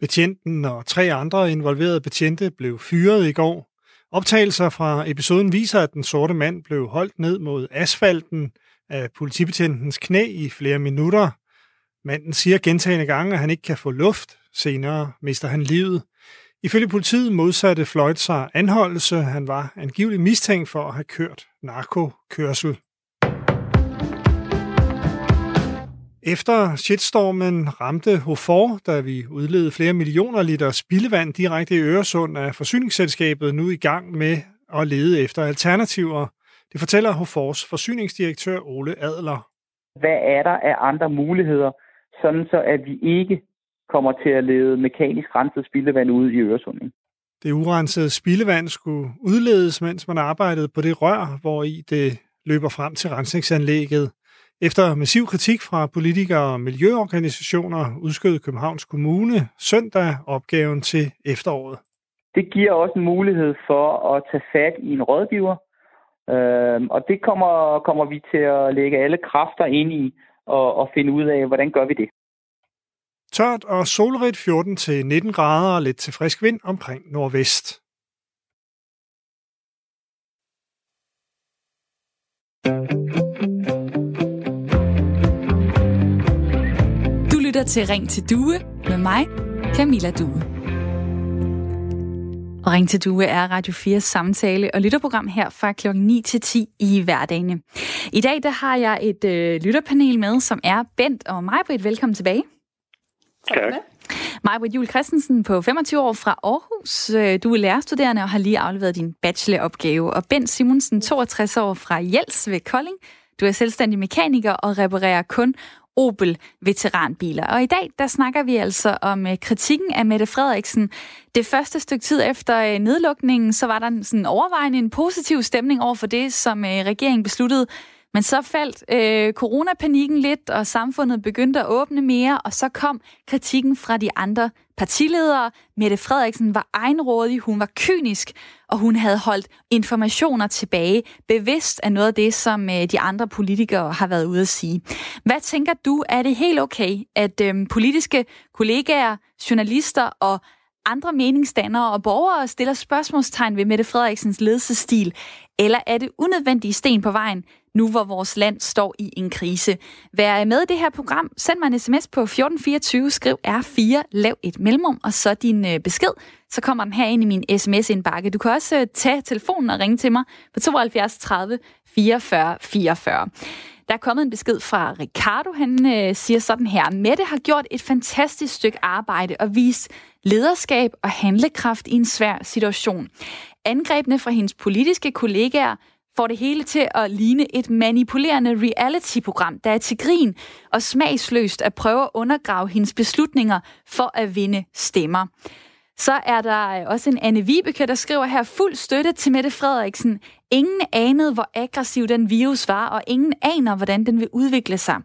Betjenten og tre andre involverede betjente blev fyret i går. Optagelser fra episoden viser, at den sorte mand blev holdt ned mod asfalten af politibetjentens knæ i flere minutter. Manden siger gentagende gange, at han ikke kan få luft. Senere mister han livet. Ifølge politiet modsatte Floyd sig anholdelse. Han var angiveligt mistænkt for at have kørt narkokørsel. Efter shitstormen ramte Hofor, da vi udledte flere millioner liter spildevand direkte i Øresund, er forsyningsselskabet nu i gang med at lede efter alternativer. Det fortæller Hofors forsyningsdirektør Ole Adler. Hvad er der af andre muligheder, sådan så at vi ikke kommer til at lede mekanisk renset spildevand ud i Øresund. Det urensede spildevand skulle udledes, mens man arbejdede på det rør, hvor i det løber frem til rensningsanlægget. Efter massiv kritik fra politikere og miljøorganisationer udskød Københavns Kommune søndag opgaven til efteråret. Det giver også en mulighed for at tage fat i en rådgiver, øhm, og det kommer, kommer vi til at lægge alle kræfter ind i og, og finde ud af, hvordan gør vi det. Tørt og solrigt 14-19 grader og lidt til frisk vind omkring nordvest. Du lytter til Ring til Due med mig, Camilla Due. Og Ring til Due er Radio 4 samtale- og lytterprogram her fra kl. 9 til 10 i hverdagene. I dag der har jeg et øh, lytterpanel med, som er Bent og mig. Velkommen tilbage. Tak. Majbrit Jul Christensen på 25 år fra Aarhus. Øh, du er lærerstuderende og har lige afleveret din bacheloropgave. Og Bent Simonsen, 62 år fra Jels ved Kolding. Du er selvstændig mekaniker og reparerer kun Opel veteranbiler. Og i dag, der snakker vi altså om øh, kritikken af Mette Frederiksen. Det første stykke tid efter øh, nedlukningen, så var der sådan overvejende en positiv stemning over for det, som regeringen besluttede men så faldt øh, coronapanikken lidt, og samfundet begyndte at åbne mere, og så kom kritikken fra de andre partiledere. Mette Frederiksen var egenrådig, hun var kynisk, og hun havde holdt informationer tilbage, bevidst af noget af det, som øh, de andre politikere har været ude at sige. Hvad tænker du, er det helt okay, at øh, politiske kollegaer, journalister og andre meningsdannere og borgere stiller spørgsmålstegn ved Mette Frederiksens ledelsesstil, eller er det unødvendige sten på vejen, nu hvor vores land står i en krise? Vær med i det her program. Send mig en sms på 1424, skriv R4, lav et mellemrum, og så din øh, besked. Så kommer den her ind i min sms-indbakke. Du kan også øh, tage telefonen og ringe til mig på 72 30 44 44. Der er kommet en besked fra Ricardo. Han øh, siger sådan her. Mette har gjort et fantastisk stykke arbejde og vist lederskab og handlekraft i en svær situation. Angrebene fra hendes politiske kollegaer får det hele til at ligne et manipulerende reality-program, der er til grin og smagsløst at prøve at undergrave hendes beslutninger for at vinde stemmer. Så er der også en Anne Vibeke, der skriver her fuld støtte til Mette Frederiksen. Ingen anede, hvor aggressiv den virus var, og ingen aner, hvordan den vil udvikle sig.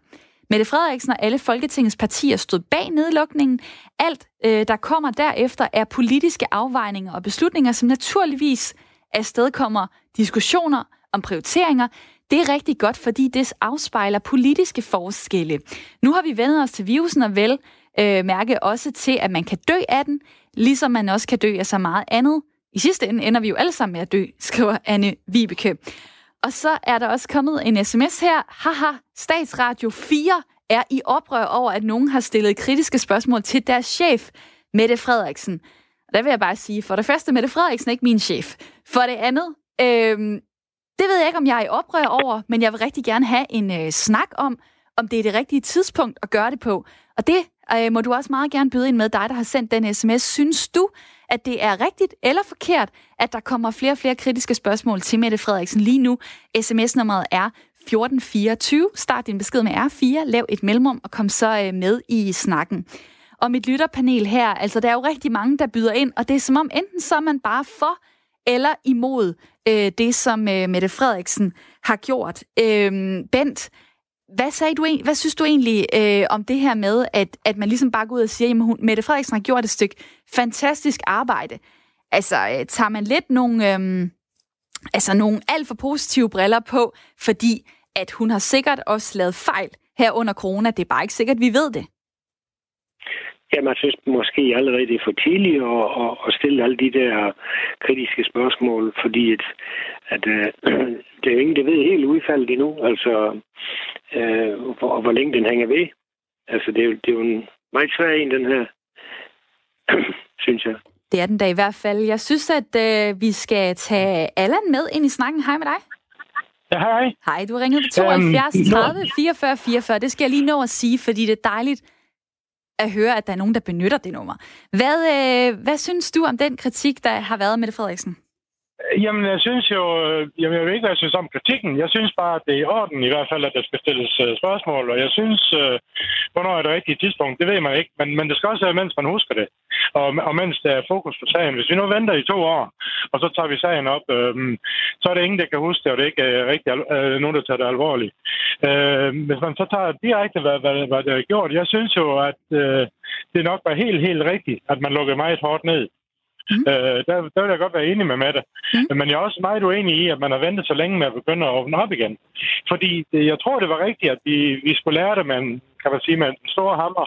Mette Frederiksen og alle Folketingets partier stod bag nedlukningen. Alt, øh, der kommer derefter, er politiske afvejninger og beslutninger, som naturligvis afstedkommer diskussioner om prioriteringer. Det er rigtig godt, fordi det afspejler politiske forskelle. Nu har vi vendt os til virusen og vel øh, mærke også til, at man kan dø af den, ligesom man også kan dø af så meget andet. I sidste ende ender vi jo alle sammen med at dø, skriver Anne Vibeke. Og så er der også kommet en sms her. Haha, Statsradio 4 er i oprør over, at nogen har stillet kritiske spørgsmål til deres chef, Mette Frederiksen. Og der vil jeg bare sige, for det første, Mette Frederiksen er ikke min chef. For det andet, øh, det ved jeg ikke, om jeg er i oprør over, men jeg vil rigtig gerne have en øh, snak om, om det er det rigtige tidspunkt at gøre det på. Og det øh, må du også meget gerne byde ind med dig, der har sendt den sms. Synes du, at det er rigtigt eller forkert, at der kommer flere og flere kritiske spørgsmål til Mette Frederiksen lige nu? SMS-nummeret er 1424. Start din besked med R4, lav et mellemrum og kom så øh, med i snakken. Og mit lytterpanel her, altså der er jo rigtig mange, der byder ind, og det er som om enten så er man bare for eller imod øh, det, som øh, Mette Frederiksen har gjort. Øh, Bent, hvad, sagde du, hvad synes du egentlig øh, om det her med, at, at man ligesom bare går ud og siger, at Mette Frederiksen har gjort et stykke fantastisk arbejde? Altså, øh, tager man lidt nogle, øh, altså nogle alt for positive briller på, fordi at hun har sikkert også lavet fejl her under corona. Det er bare ikke sikkert, vi ved det. Jeg synes måske allerede, det er for tidligt at, at, at stille alle de der kritiske spørgsmål, fordi at, at uh, det er jo ingen, der ved helt udfaldet endnu, altså, uh, hvor, hvor længe den hænger ved. Altså, det er, jo, det er jo en meget svær en, den her, synes jeg. Det er den da i hvert fald. Jeg synes, at uh, vi skal tage Allan med ind i snakken. Hej med dig. Ja, hej. Hej, du har ringet på 72 30 44 44. Det skal jeg lige nå at sige, fordi det er dejligt, at høre, at der er nogen, der benytter det nummer. Hvad, øh, hvad synes du om den kritik, der har været med det, Frederiksen? Jamen, jeg synes jo... Øh, jamen, jeg ved ikke, hvad jeg synes om kritikken. Jeg synes bare, at det er i orden i hvert fald, at der skal stilles øh, spørgsmål. Og jeg synes, øh, hvornår er det rigtige tidspunkt, det ved man ikke. Men, men det skal også være, mens man husker det. Og, og mens der er fokus på sagen. Hvis vi nu venter i to år, og så tager vi sagen op, øh, så er det ingen, der kan huske det, og det er ikke øh, uh, rigtig øh, nogen, der tager det alvorligt. Øh, hvis man så tager direkte, hvad, hvad, hvad det er gjort, jeg synes jo, at øh, det nok var helt, helt rigtigt, at man lukkede meget hårdt ned. Mm. Øh, der, der vil jeg godt være enig med Mette. Mm. Men jeg er også meget uenig i, at man har ventet så længe med at begynde at åbne op igen. Fordi det, jeg tror, det var rigtigt, at vi, vi skulle lære det med en, kan man sige, med en stor hammer,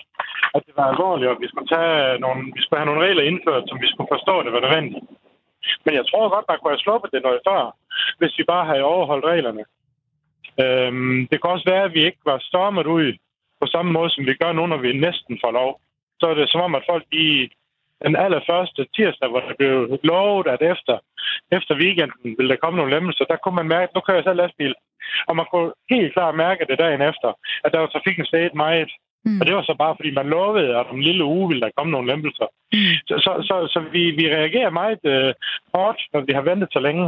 at det var alvorligt, og vi skulle, tage nogle, vi skulle have nogle regler indført, som vi skulle forstå, det var nødvendigt. Men jeg tror godt, man kunne have sluppet det noget før, hvis vi bare havde overholdt reglerne. Øhm, det kan også være, at vi ikke var stormet ud på samme måde, som vi gør nu, når vi næsten får lov. Så er det som om, at folk de den allerførste tirsdag, hvor det blev lovet, at efter, efter weekenden ville der komme nogle lemmelser, der kunne man mærke, nu kører jeg selv lastbil, og man kunne helt klart mærke det dagen efter, at der var trafikken steget meget. Mm. Og det var så bare, fordi man lovede, at om en lille uge ville der komme nogle lempelser. Mm. Så, så, så, så vi, vi reagerer meget øh, hårdt, når vi har ventet så længe.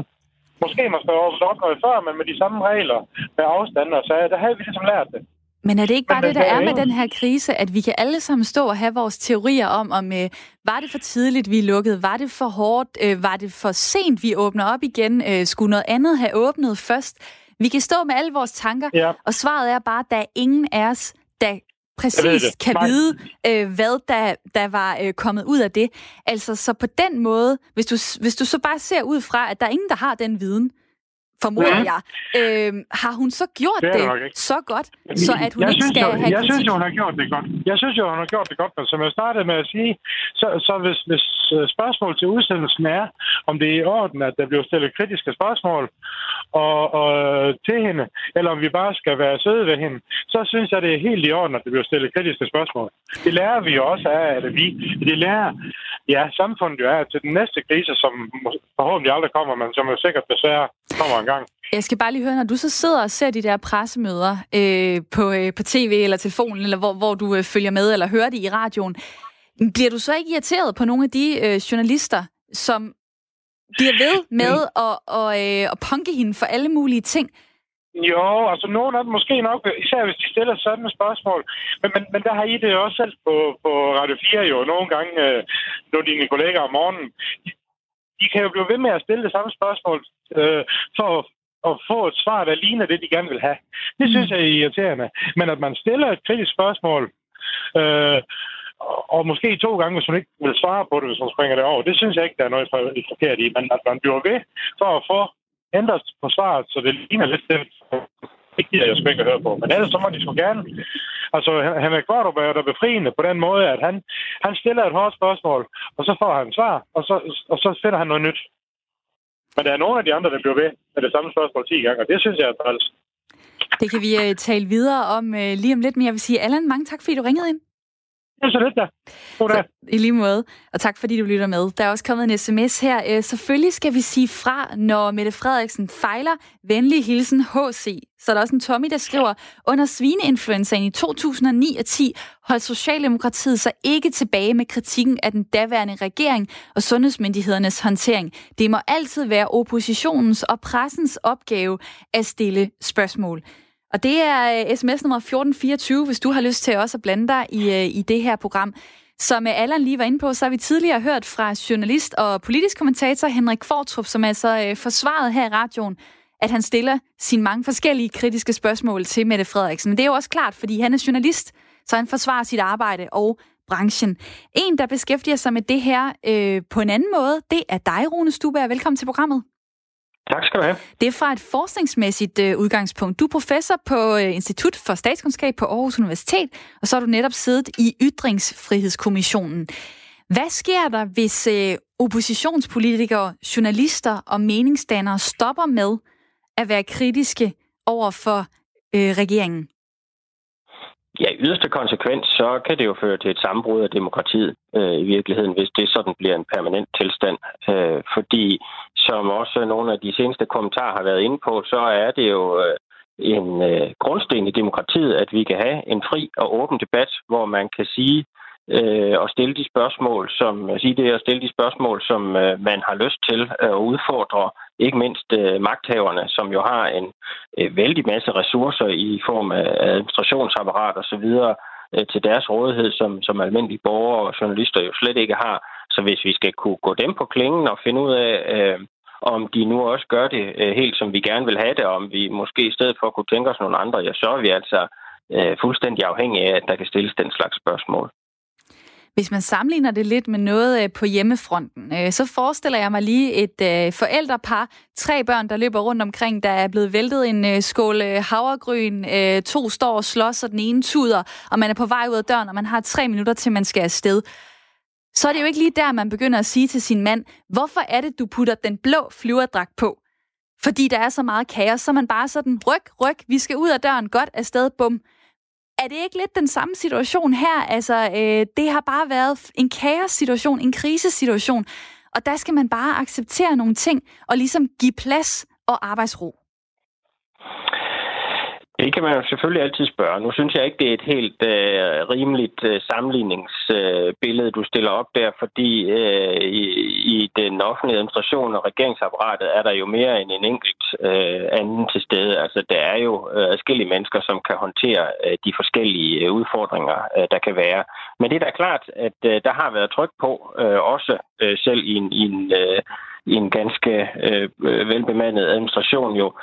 Måske man skal åbne op noget før, men med de samme regler med afstand og så der havde vi ligesom lært det. Men er det ikke bare det, der er med den her krise, at vi kan alle sammen stå og have vores teorier om, om øh, var det for tidligt, vi lukkede? Var det for hårdt? Øh, var det for sent, vi åbner op igen? Øh, skulle noget andet have åbnet først? Vi kan stå med alle vores tanker, ja. og svaret er bare, at der er ingen af os, der præcis kan Nej. vide, øh, hvad der, der var øh, kommet ud af det. Altså, så på den måde, hvis du, hvis du så bare ser ud fra, at der er ingen, der har den viden, formoder ja. jeg. Øh, har hun så gjort det, det så godt, så at hun jeg ikke synes, skal jo, have Jeg synes jo, hun har gjort det godt. Jeg synes jo, hun har gjort det godt, men som jeg startede med at sige, så, så hvis, hvis øh, spørgsmål til udsendelsen er, om det er i orden, at der bliver stillet kritiske spørgsmål og, og, til hende, eller om vi bare skal være søde ved hende, så synes jeg, det er helt i orden, at der bliver stillet kritiske spørgsmål. Det lærer vi jo også af, at vi, det lærer ja, samfundet jo er til den næste krise, som forhåbentlig aldrig kommer, men som jo sikkert desværre kommer en gang. Jeg skal bare lige høre, når du så sidder og ser de der pressemøder øh, på, øh, på tv eller telefonen, eller hvor, hvor du øh, følger med, eller hører det i radioen, bliver du så ikke irriteret på nogle af de øh, journalister, som bliver ved med at, og, øh, at punke hende for alle mulige ting? Jo, altså nogen af dem måske nok, især hvis de stiller sådan et spørgsmål. Men, men, men der har I det også selv på, på Radio 4 jo nogle gange, øh, når dine kollegaer om morgenen. De, de kan jo blive ved med at stille det samme spørgsmål øh, for at få et svar, der ligner det, de gerne vil have. Det synes jeg er irriterende. Men at man stiller et kritisk spørgsmål, øh, og måske to gange, hvis hun ikke vil svare på det, hvis hun springer det over, det synes jeg ikke, der er noget forkert i. Men at man bliver ved for at få ændret på svaret, så det ligner lidt det, det giver jeg sgu ikke at høre på. Men ellers så må de sgu gerne. Altså, Henrik Kvartrup er der befriende på den måde, at han, han stiller et hårdt spørgsmål, og så får han svar, og så, og så finder han noget nyt. Men der er nogle af de andre, der bliver ved med det samme spørgsmål 10 gange, og det synes jeg er træls. Det kan vi øh, tale videre om øh, lige om lidt, men jeg vil sige, Allan, mange tak, fordi du ringede ind. Det er så lidt, da. Goddag. I lige måde. Og tak, fordi du lytter med. Der er også kommet en sms her. Øh, selvfølgelig skal vi sige fra, når Mette Frederiksen fejler. Venlig hilsen HC. Så er der også en Tommy, der skriver, under svineinfluenzaen i 2009 og 10 holdt Socialdemokratiet sig ikke tilbage med kritikken af den daværende regering og sundhedsmyndighedernes håndtering. Det må altid være oppositionens og pressens opgave at stille spørgsmål. Og det er øh, sms nummer 1424, hvis du har lyst til også at blande dig i, øh, i det her program. Som øh, Allan lige var inde på, så har vi tidligere hørt fra journalist og politisk kommentator Henrik Fortrup, som altså forsvaret her i radioen, at han stiller sine mange forskellige kritiske spørgsmål til Mette Frederiksen. Men det er jo også klart, fordi han er journalist, så han forsvarer sit arbejde og branchen. En, der beskæftiger sig med det her øh, på en anden måde, det er dig, Rune Stubær. Velkommen til programmet. Tak skal du have. Det er fra et forskningsmæssigt øh, udgangspunkt. Du er professor på øh, Institut for Statskundskab på Aarhus Universitet, og så har du netop siddet i Ytringsfrihedskommissionen. Hvad sker der, hvis øh, oppositionspolitikere, journalister og meningsdannere stopper med at være kritiske over for øh, regeringen? Ja, i yderste konsekvens, så kan det jo føre til et sammenbrud af demokratiet øh, i virkeligheden, hvis det sådan bliver en permanent tilstand. Øh, fordi, som også nogle af de seneste kommentarer har været inde på, så er det jo øh, en øh, grundsten i demokratiet, at vi kan have en fri og åben debat, hvor man kan sige øh, og stille de spørgsmål, som sige det at stille de spørgsmål, som øh, man har lyst til øh, at udfordre ikke mindst øh, magthaverne, som jo har en øh, vældig masse ressourcer i form af administrationsapparat og så videre øh, til deres rådighed, som, som almindelige borgere og journalister jo slet ikke har. Så hvis vi skal kunne gå dem på klingen og finde ud af, øh, om de nu også gør det øh, helt som vi gerne vil have det, og om vi måske i stedet for kunne tænke os nogle andre, ja, så er vi altså øh, fuldstændig afhængige af, at der kan stilles den slags spørgsmål. Hvis man sammenligner det lidt med noget øh, på hjemmefronten, øh, så forestiller jeg mig lige et øh, forældrepar, tre børn, der løber rundt omkring, der er blevet væltet en skål havregryn, to står og slås, og den ene tuder, og man er på vej ud af døren, og man har tre minutter til, man skal afsted. Så er det jo ikke lige der, man begynder at sige til sin mand, hvorfor er det, du putter den blå flyverdragt på? Fordi der er så meget kaos, så man bare sådan, ryk, ryk, vi skal ud af døren, godt afsted, bum er det ikke lidt den samme situation her? Altså, øh, det har bare været en kaos-situation, en krisesituation, og der skal man bare acceptere nogle ting og ligesom give plads og arbejdsro. Det kan man jo selvfølgelig altid spørge. Nu synes jeg ikke, det er et helt øh, rimeligt øh, sammenligningsbillede, øh, du stiller op der, fordi øh, i, i den offentlige administration og regeringsapparatet er der jo mere end en enkelt øh, anden til stede. Altså, der er jo øh, mennesker, som kan håndtere øh, de forskellige øh, udfordringer, øh, der kan være. Men det er da klart, at øh, der har været tryk på, øh, også øh, selv i en, i en øh, i en ganske øh, øh, velbemandet administration jo.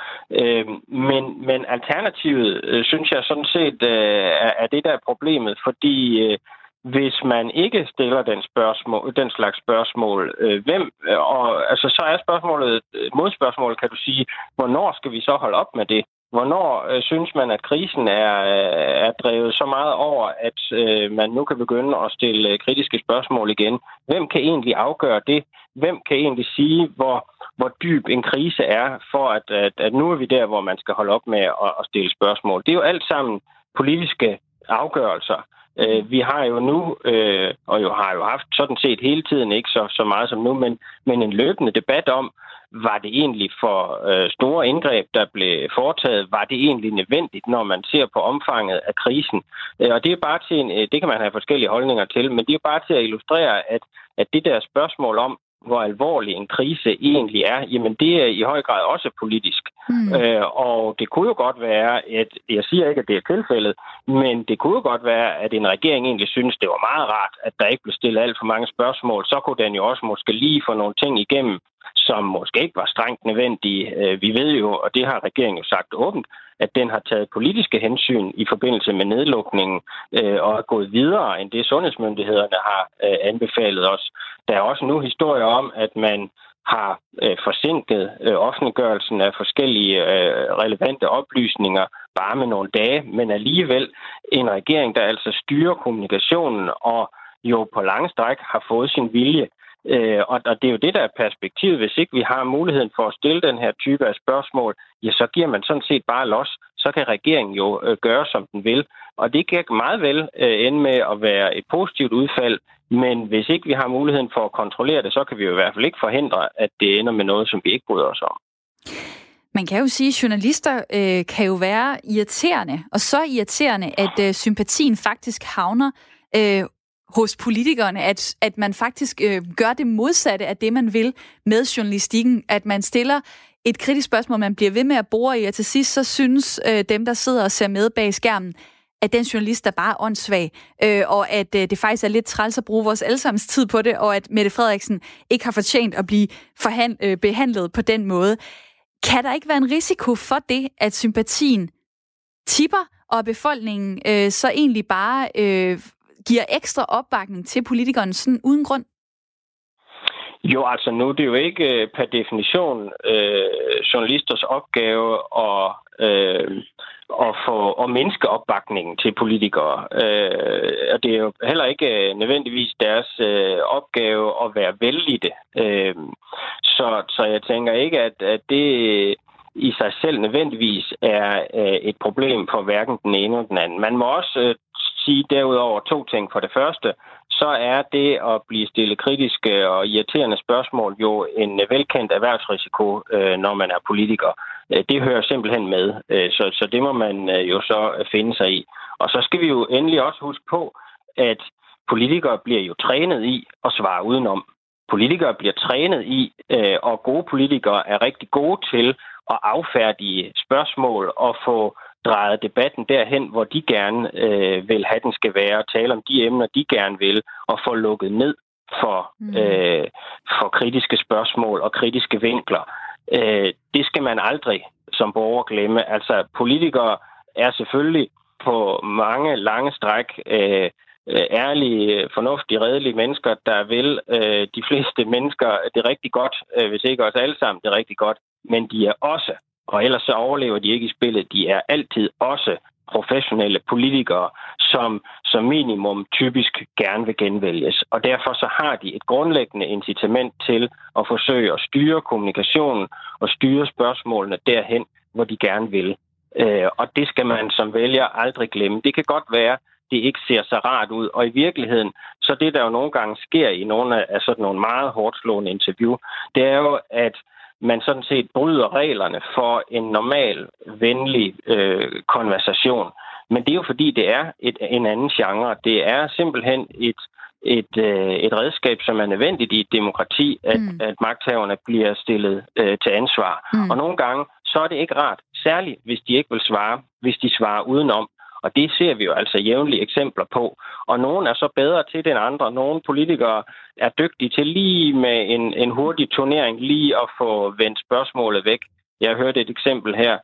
Øh, men, men alternativet, øh, synes jeg sådan set, øh, er, er det der er problemet, fordi øh, hvis man ikke stiller den, spørgsmål, den slags spørgsmål, øh, hvem, øh, og altså, så er spørgsmålet, øh, modspørgsmålet kan du sige, hvornår skal vi så holde op med det? Hvornår øh, synes man, at krisen er, øh, er drevet så meget over, at øh, man nu kan begynde at stille øh, kritiske spørgsmål igen? Hvem kan egentlig afgøre det? Hvem kan egentlig sige, hvor, hvor dyb en krise er, for at, at, at nu er vi der, hvor man skal holde op med at, at stille spørgsmål? Det er jo alt sammen politiske afgørelser. Øh, vi har jo nu, øh, og jo har jo haft sådan set hele tiden, ikke så, så meget som nu, men, men en løbende debat om, var det egentlig for øh, store indgreb, der blev foretaget? Var det egentlig nødvendigt, når man ser på omfanget af krisen? Øh, og det er bare til en, øh, det kan man have forskellige holdninger til, men det er bare til at illustrere, at, at det der spørgsmål om, hvor alvorlig en krise egentlig er, jamen det er i høj grad også politisk. Mm. Øh, og det kunne jo godt være, at jeg siger ikke, at det er tilfældet, men det kunne jo godt være, at en regering egentlig synes, det var meget rart, at der ikke blev stillet alt for mange spørgsmål. Så kunne den jo også måske lige få nogle ting igennem, som måske ikke var strengt nødvendige. Øh, vi ved jo, og det har regeringen jo sagt åbent, at den har taget politiske hensyn i forbindelse med nedlukningen øh, og er gået videre end det sundhedsmyndighederne har øh, anbefalet os. Der er også nu historier om, at man har øh, forsinket øh, offentliggørelsen af forskellige øh, relevante oplysninger bare med nogle dage, men alligevel en regering, der altså styrer kommunikationen og jo på lange stræk har fået sin vilje. Øh, og, og det er jo det, der er perspektivet. Hvis ikke vi har muligheden for at stille den her type af spørgsmål, ja, så giver man sådan set bare los. Så kan regeringen jo øh, gøre, som den vil. Og det kan meget vel øh, ende med at være et positivt udfald, men hvis ikke vi har muligheden for at kontrollere det, så kan vi jo i hvert fald ikke forhindre, at det ender med noget, som vi ikke bryder os om. Man kan jo sige, at journalister øh, kan jo være irriterende, og så irriterende, at øh, sympatien faktisk havner øh, hos politikerne, at, at man faktisk øh, gør det modsatte af det, man vil med journalistikken. At man stiller et kritisk spørgsmål, man bliver ved med at bore i, og til sidst så synes øh, dem, der sidder og ser med bag skærmen, at den journalist er bare åndssvag, øh, og at øh, det faktisk er lidt træls at bruge vores allesammens tid på det, og at Mette Frederiksen ikke har fortjent at blive forhand, øh, behandlet på den måde. Kan der ikke være en risiko for det, at sympatien tipper, og befolkningen øh, så egentlig bare øh, giver ekstra opbakning til politikerne sådan uden grund? Jo, altså nu det er jo ikke øh, per definition øh, journalisters opgave at, øh, at få at mindske opbakningen til politikere. Øh, og det er jo heller ikke øh, nødvendigvis deres øh, opgave at være vældige. Øh, så, så jeg tænker ikke, at, at det i sig selv nødvendigvis er øh, et problem for hverken den ene eller den anden. Man må også øh, sige derudover to ting. For det første, så er det at blive stillet kritiske og irriterende spørgsmål jo en velkendt erhvervsrisiko, øh, når man er politiker. Øh, det hører simpelthen med, øh, så, så det må man jo så finde sig i. Og så skal vi jo endelig også huske på, at politikere bliver jo trænet i at svare udenom. Politikere bliver trænet i, og gode politikere er rigtig gode til at affærdige spørgsmål og få drejet debatten derhen, hvor de gerne øh, vil have, den skal være, og tale om de emner, de gerne vil, og få lukket ned for, mm. øh, for kritiske spørgsmål og kritiske vinkler. Øh, det skal man aldrig som borger glemme. Altså, politikere er selvfølgelig på mange lange stræk øh, ærlige, fornuftige, redelige mennesker, der vil øh, de fleste mennesker det rigtig godt, øh, hvis ikke os alle sammen det rigtig godt, men de er også og ellers så overlever de ikke i spillet. De er altid også professionelle politikere, som som minimum typisk gerne vil genvælges. Og derfor så har de et grundlæggende incitament til at forsøge at styre kommunikationen og styre spørgsmålene derhen, hvor de gerne vil. Øh, og det skal man som vælger aldrig glemme. Det kan godt være, det ikke ser så rart ud. Og i virkeligheden, så det der jo nogle gange sker i nogle af sådan nogle meget hårdt slående interview, det er jo, at man sådan set bryder reglerne for en normal, venlig øh, konversation. Men det er jo fordi, det er et, en anden genre. Det er simpelthen et, et, øh, et redskab, som er nødvendigt i et demokrati, at, mm. at magthaverne bliver stillet øh, til ansvar. Mm. Og nogle gange, så er det ikke rart. Særligt, hvis de ikke vil svare, hvis de svarer udenom. Og det ser vi jo altså jævnlige eksempler på. Og nogle er så bedre til den andre. Nogle politikere er dygtige til lige med en, en hurtig turnering lige at få vendt spørgsmålet væk. Jeg hørte et eksempel her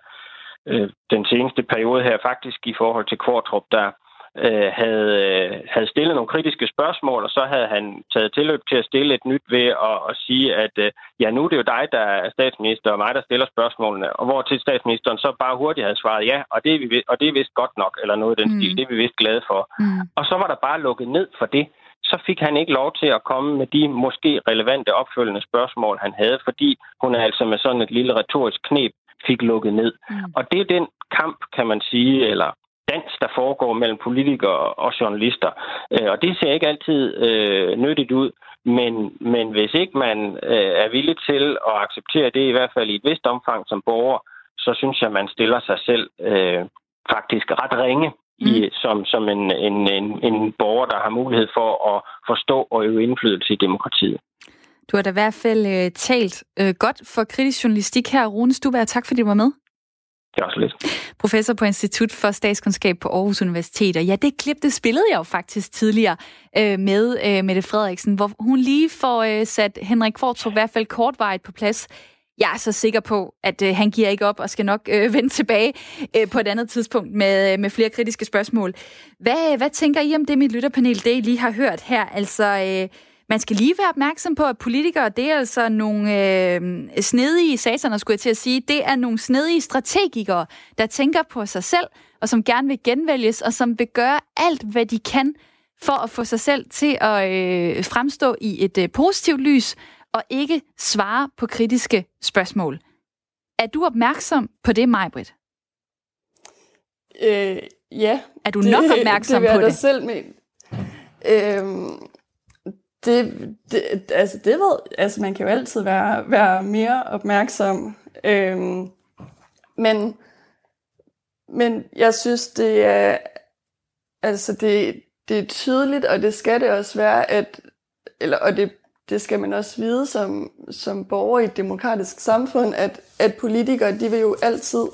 øh, den seneste periode her, faktisk i forhold til Kvartrup, der øh, havde, øh, havde stillet nogle kritiske spørgsmål, og så havde han taget tilløb til at stille et nyt ved at, at sige, at øh, ja, nu er det jo dig, der er statsminister, og mig, der stiller spørgsmålene, og hvor til statsministeren så bare hurtigt havde svaret ja, og det er, vi, og det er vist godt nok, eller noget af den mm. stil, det er vi vist glade for. Mm. Og så var der bare lukket ned for det. Så fik han ikke lov til at komme med de måske relevante opfølgende spørgsmål, han havde, fordi hun altså med sådan et lille retorisk knep fik lukket ned. Mm. Og det er den kamp, kan man sige, eller dans, der foregår mellem politikere og journalister. Øh, og det ser ikke altid øh, nyttigt ud, men, men hvis ikke man øh, er villig til at acceptere det, i hvert fald i et vist omfang som borger, så synes jeg, man stiller sig selv øh, faktisk ret ringe i, mm. som, som en, en, en, en borger, der har mulighed for at forstå og øve indflydelse i demokratiet. Du har da i hvert fald øh, talt øh, godt for kritisk journalistik her, Rune Stuberg. Tak fordi du var med. Det er også lidt. Professor på Institut for Statskundskab på Aarhus Universitet. Og ja, det klip, det spillede jeg jo faktisk tidligere øh, med øh, Mette Frederiksen, hvor hun lige får øh, sat Henrik Kvartrup i hvert fald kortvarigt på plads. Jeg er så sikker på, at øh, han giver ikke op og skal nok øh, vende tilbage øh, på et andet tidspunkt med, øh, med flere kritiske spørgsmål. Hvad, hvad tænker I om det, mit lytterpanel, det I lige har hørt her? Altså... Øh, man skal lige være opmærksom på, at politikere, det er altså nogle øh, snedige sataner, skulle jeg til at sige. Det er nogle snedige strategikere, der tænker på sig selv, og som gerne vil genvælges, og som vil gøre alt, hvad de kan for at få sig selv til at øh, fremstå i et øh, positivt lys, og ikke svare på kritiske spørgsmål. Er du opmærksom på det, Majbrit? Øh, ja. Er du nok det, opmærksom det på det? selv med. Øhm, det, det, altså det ved, altså man kan jo altid være, være mere opmærksom. Øhm, men, men jeg synes, det er, altså det, det er tydeligt, og det skal det også være, at, eller, og det, det skal man også vide som, som borger i et demokratisk samfund, at, at politikere, de vil jo altid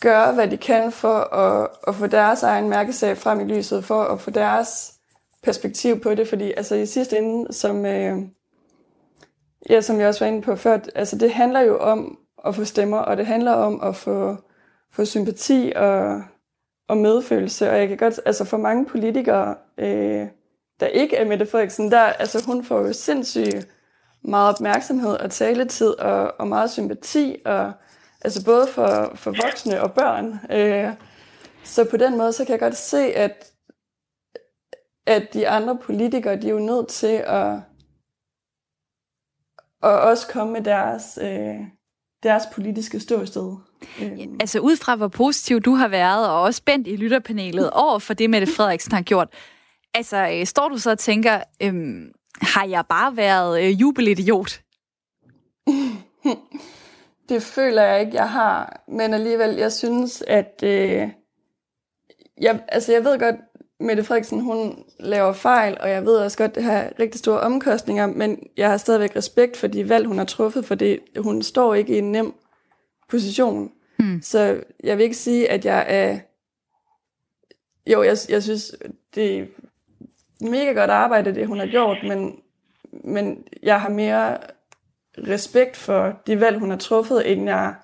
gøre, hvad de kan for at, at få deres egen mærkesag frem i lyset, for at få deres perspektiv på det, fordi altså i sidste ende, som, øh, ja, som jeg også var inde på før, altså det handler jo om at få stemmer, og det handler om at få, få sympati og, og medfølelse, og jeg kan godt, altså for mange politikere, øh, der ikke er Mette Frederiksen, der, altså hun får jo sindssygt meget opmærksomhed og taletid og, og meget sympati, og altså både for, for voksne og børn. Øh, så på den måde, så kan jeg godt se, at at de andre politikere, de er jo nødt til at, at også komme med deres, øh, deres politiske ståsted. Øhm. Altså ud fra, hvor positiv du har været, og også spændt i lytterpanelet over for det, Mette Frederiksen har gjort. Altså, øh, står du så og tænker, øhm, har jeg bare været øh, jubelidiot? det føler jeg ikke, jeg har. Men alligevel, jeg synes, at... Øh, jeg, altså, jeg ved godt, Mette Frederiksen, hun laver fejl, og jeg ved også godt, at det har rigtig store omkostninger, men jeg har stadigvæk respekt for de valg, hun har truffet, for det, hun står ikke i en nem position. Mm. Så jeg vil ikke sige, at jeg er... Jo, jeg, jeg synes, det er mega godt arbejde, det hun har gjort, men, men jeg har mere respekt for de valg, hun har truffet, end jeg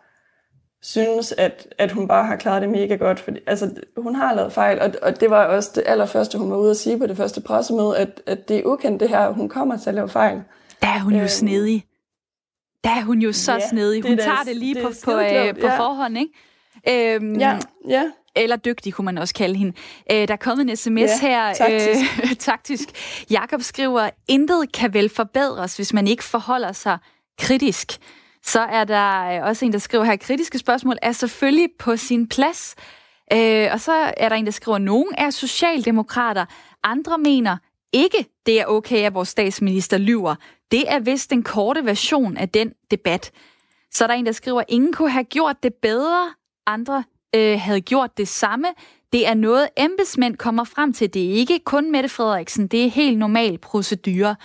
synes, at, at hun bare har klaret det mega godt. Fordi, altså, hun har lavet fejl, og, og det var også det allerførste, hun var ude at sige på det første pressemøde, at, at det er ukendt det her, hun kommer til at lave fejl. Der er hun jo øhm, snedig. Der er hun jo så ja, snedig. Hun det tager det lige det på, på, øh, på ja. forhånd, ikke? Øhm, ja, ja. Eller dygtig, kunne man også kalde hende. Øh, der er kommet en sms ja, her. Taktisk. Øh, taktisk. Jakob skriver, intet kan vel forbedres, hvis man ikke forholder sig kritisk. Så er der øh, også en, der skriver her, kritiske spørgsmål er selvfølgelig på sin plads. Øh, og så er der en, der skriver, nogen er socialdemokrater, andre mener ikke, det er okay, at vores statsminister lyver. Det er vist den korte version af den debat. Så er der en, der skriver, ingen kunne have gjort det bedre, andre øh, havde gjort det samme. Det er noget, embedsmænd kommer frem til. Det er ikke kun Mette Frederiksen, det er helt normal procedure.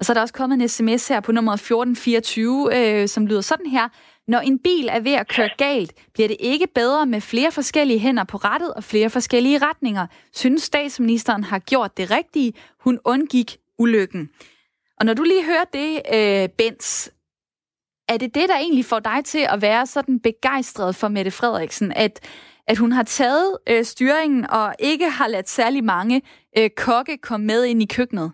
Og så er der også kommet en sms her på nummer 1424, øh, som lyder sådan her. Når en bil er ved at køre galt, bliver det ikke bedre med flere forskellige hænder på rettet og flere forskellige retninger. Synes statsministeren har gjort det rigtige. Hun undgik ulykken. Og når du lige hører det, øh, Bens, er det det, der egentlig får dig til at være sådan begejstret for Mette Frederiksen, at, at hun har taget øh, styringen og ikke har ladt særlig mange øh, kokke komme med ind i køkkenet?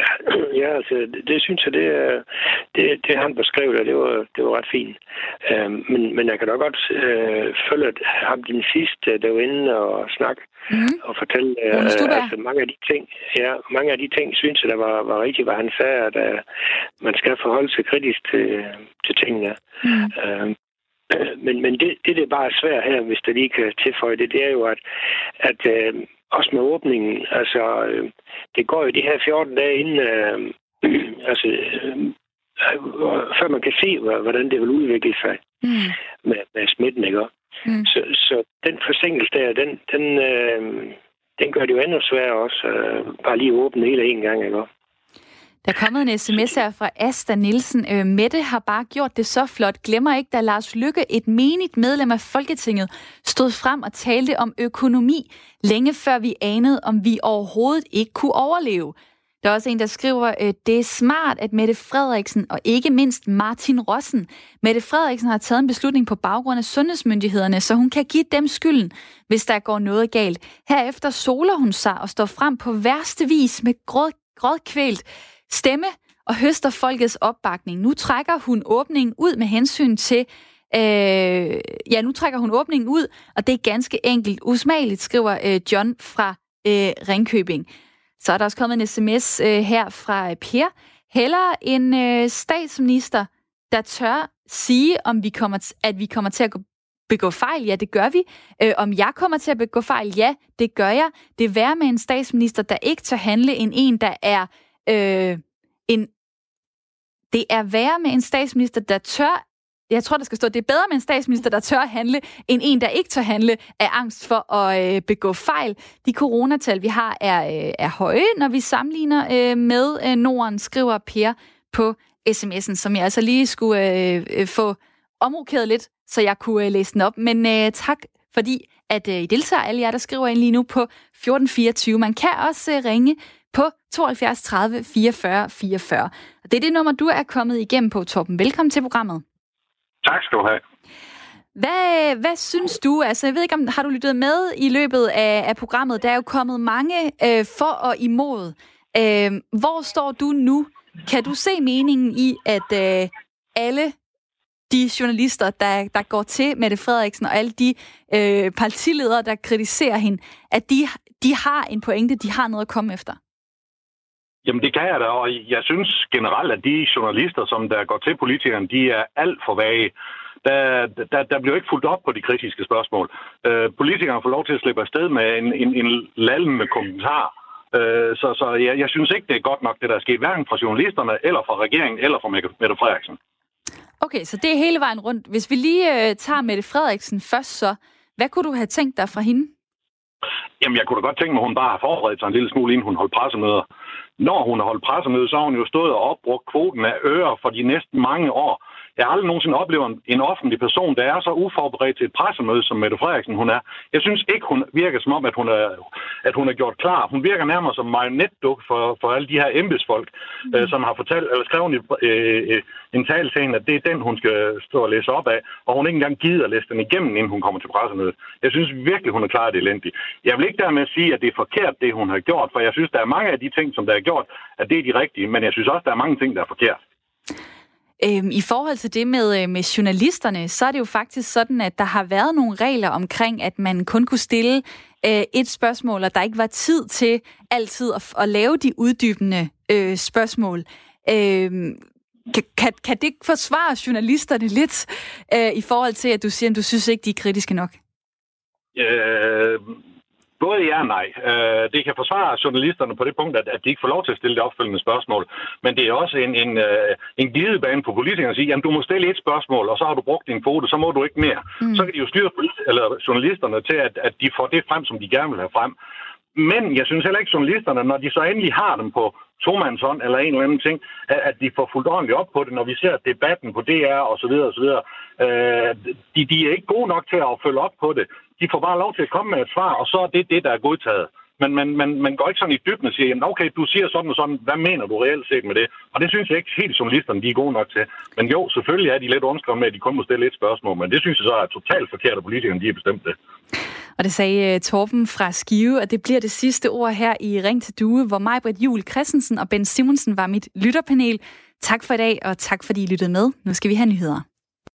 Ja, ja altså, det, synes jeg, det, er, det, det han beskrev, det var, det var ret fint. Uh, men, men jeg kan da godt uh, følge at ham den sidste, der var inde og snakke mm. og fortælle uh, altså, mange af de ting. Ja, mange af de ting, synes jeg, der var, var rigtigt, hvad han sagde, at uh, man skal forholde sig kritisk til, til tingene. Mm. Uh, men, men det, det, er bare svært her, hvis der lige kan tilføje det, det er jo, at, at uh, også med åbningen. Altså, øh, det går jo de her 14 dage inden, øh, altså, øh, før man kan se, hvordan det vil udvikle sig mm. med, med smitten, ikke? Mm. Så, så den forsinkelse der, den, den, øh, den gør det jo endnu sværere også. Øh, bare lige åbne hele en gang, ikke? Der er kommet en sms her fra Asta Nielsen. Øh, Mette har bare gjort det så flot. Glemmer ikke, da Lars Lykke, et menigt medlem af Folketinget, stod frem og talte om økonomi, længe før vi anede, om vi overhovedet ikke kunne overleve. Der er også en, der skriver, øh, det er smart, at Mette Frederiksen og ikke mindst Martin Rossen. Mette Frederiksen har taget en beslutning på baggrund af sundhedsmyndighederne, så hun kan give dem skylden, hvis der går noget galt. Herefter soler hun sig og står frem på værste vis med grådkvælt stemme og høster folkets opbakning. Nu trækker hun åbningen ud med hensyn til Øh, ja, nu trækker hun åbningen ud, og det er ganske enkelt usmageligt, skriver øh, John fra øh, Ringkøbing. Så er der også kommet en sms øh, her fra øh, Per. Heller en øh, statsminister, der tør sige, om vi kommer at vi kommer til at begå fejl. Ja, det gør vi. Øh, om jeg kommer til at begå fejl? Ja, det gør jeg. Det er værre med en statsminister, der ikke tør handle, end en, der er øh, en, det er værre med en statsminister, der tør jeg tror, der skal stå, det er bedre med en statsminister, der tør handle, end en, der ikke tør handle af angst for at øh, begå fejl. De coronatal, vi har, er, øh, er høje, når vi sammenligner øh, med øh, Norden, skriver Per på sms'en, som jeg altså lige skulle øh, øh, få omrokeret lidt, så jeg kunne øh, læse den op. Men øh, tak, fordi at øh, I deltager, alle jer, der skriver ind lige nu på 1424. Man kan også øh, ringe på 72 30 44 44. Og det er det nummer, du er kommet igennem på, Torben. Velkommen til programmet. Tak skal du have. Hvad, hvad synes du? Altså, jeg ved ikke, om har du lyttet med i løbet af, af programmet? Der er jo kommet mange øh, for og imod. Øh, hvor står du nu? Kan du se meningen i, at øh, alle de journalister, der, der går til Mette Frederiksen, og alle de øh, partiledere, der kritiserer hende, at de, de har en pointe, de har noget at komme efter? Jamen det kan jeg da, og jeg synes generelt, at de journalister, som der går til politikerne, de er alt for vage. Der, der, der bliver ikke fuldt op på de kritiske spørgsmål. Øh, politikerne får lov til at slippe afsted med en, en, en lallende kommentar. Øh, så så jeg, jeg synes ikke, det er godt nok, det der er sket, hverken fra journalisterne, eller fra regeringen, eller fra Mette Frederiksen. Okay, så det er hele vejen rundt. Hvis vi lige øh, tager Mette Frederiksen først, så hvad kunne du have tænkt dig fra hende? Jamen, jeg kunne da godt tænke mig, at hun bare har forberedt sig en lille smule, inden hun holdt pressemøder. Når hun har holdt pressemøde, så har hun jo stået og opbrugt kvoten af øre for de næste mange år. Jeg har aldrig nogensinde oplevet en offentlig person, der er så uforberedt til et pressemøde, som Mette Frederiksen hun er. Jeg synes ikke, hun virker som om, at hun er, at hun er gjort klar. Hun virker nærmere som marionetduk for, for alle de her embedsfolk, mm. øh, som har fortalt, eller skrevet øh, øh, en tale til hende, at det er den, hun skal stå og læse op af, og hun ikke engang gider at læse den igennem, inden hun kommer til pressemødet. Jeg synes virkelig, hun er klar det elendigt. Jeg vil ikke dermed sige, at det er forkert, det hun har gjort, for jeg synes, der er mange af de ting, som der er gjort, at det er de rigtige, men jeg synes også, der er mange ting, der er forkert. Øhm, I forhold til det med, øh, med journalisterne, så er det jo faktisk sådan, at der har været nogle regler omkring, at man kun kunne stille øh, et spørgsmål, og der ikke var tid til altid at, at lave de uddybende øh, spørgsmål. Øh, kan, kan, kan det forsvare journalisterne lidt øh, i forhold til, at du siger, at du synes ikke, de er kritiske nok? Øh, Både ja og nej. Øh, det kan forsvare journalisterne på det punkt, at, at de ikke får lov til at stille det opfølgende spørgsmål. Men det er også en, en, øh, en glidebane for politikerne at sige, at du må stille et spørgsmål, og så har du brugt din kvote, så må du ikke mere. Mm. Så kan de jo styre eller journalisterne til, at, at de får det frem, som de gerne vil have frem. Men jeg synes heller ikke, journalisterne, når de så endelig har dem på tomandshånd eller en eller anden ting, at de får fuldt ordentligt op på det, når vi ser debatten på DR og så videre og så videre. Øh, de, de er ikke gode nok til at følge op på det. De får bare lov til at komme med et svar, og så er det det, der er godtaget. Men man, man, man går ikke sådan i dybden og siger, jamen okay, du siger sådan og sådan, hvad mener du reelt set med det? Og det synes jeg ikke helt journalisterne, de er gode nok til. Men jo, selvfølgelig er de lidt ondskrevet med, at de kun må stille et spørgsmål, men det synes jeg så er totalt forkert, at politikerne de er bestemt det. Og det sagde øh, Torben fra Skive, og det bliver det sidste ord her i Ring til Due, hvor mig, Britt Juhl Christensen og Ben Simonsen var mit lytterpanel. Tak for i dag, og tak fordi I lyttede med. Nu skal vi have nyheder.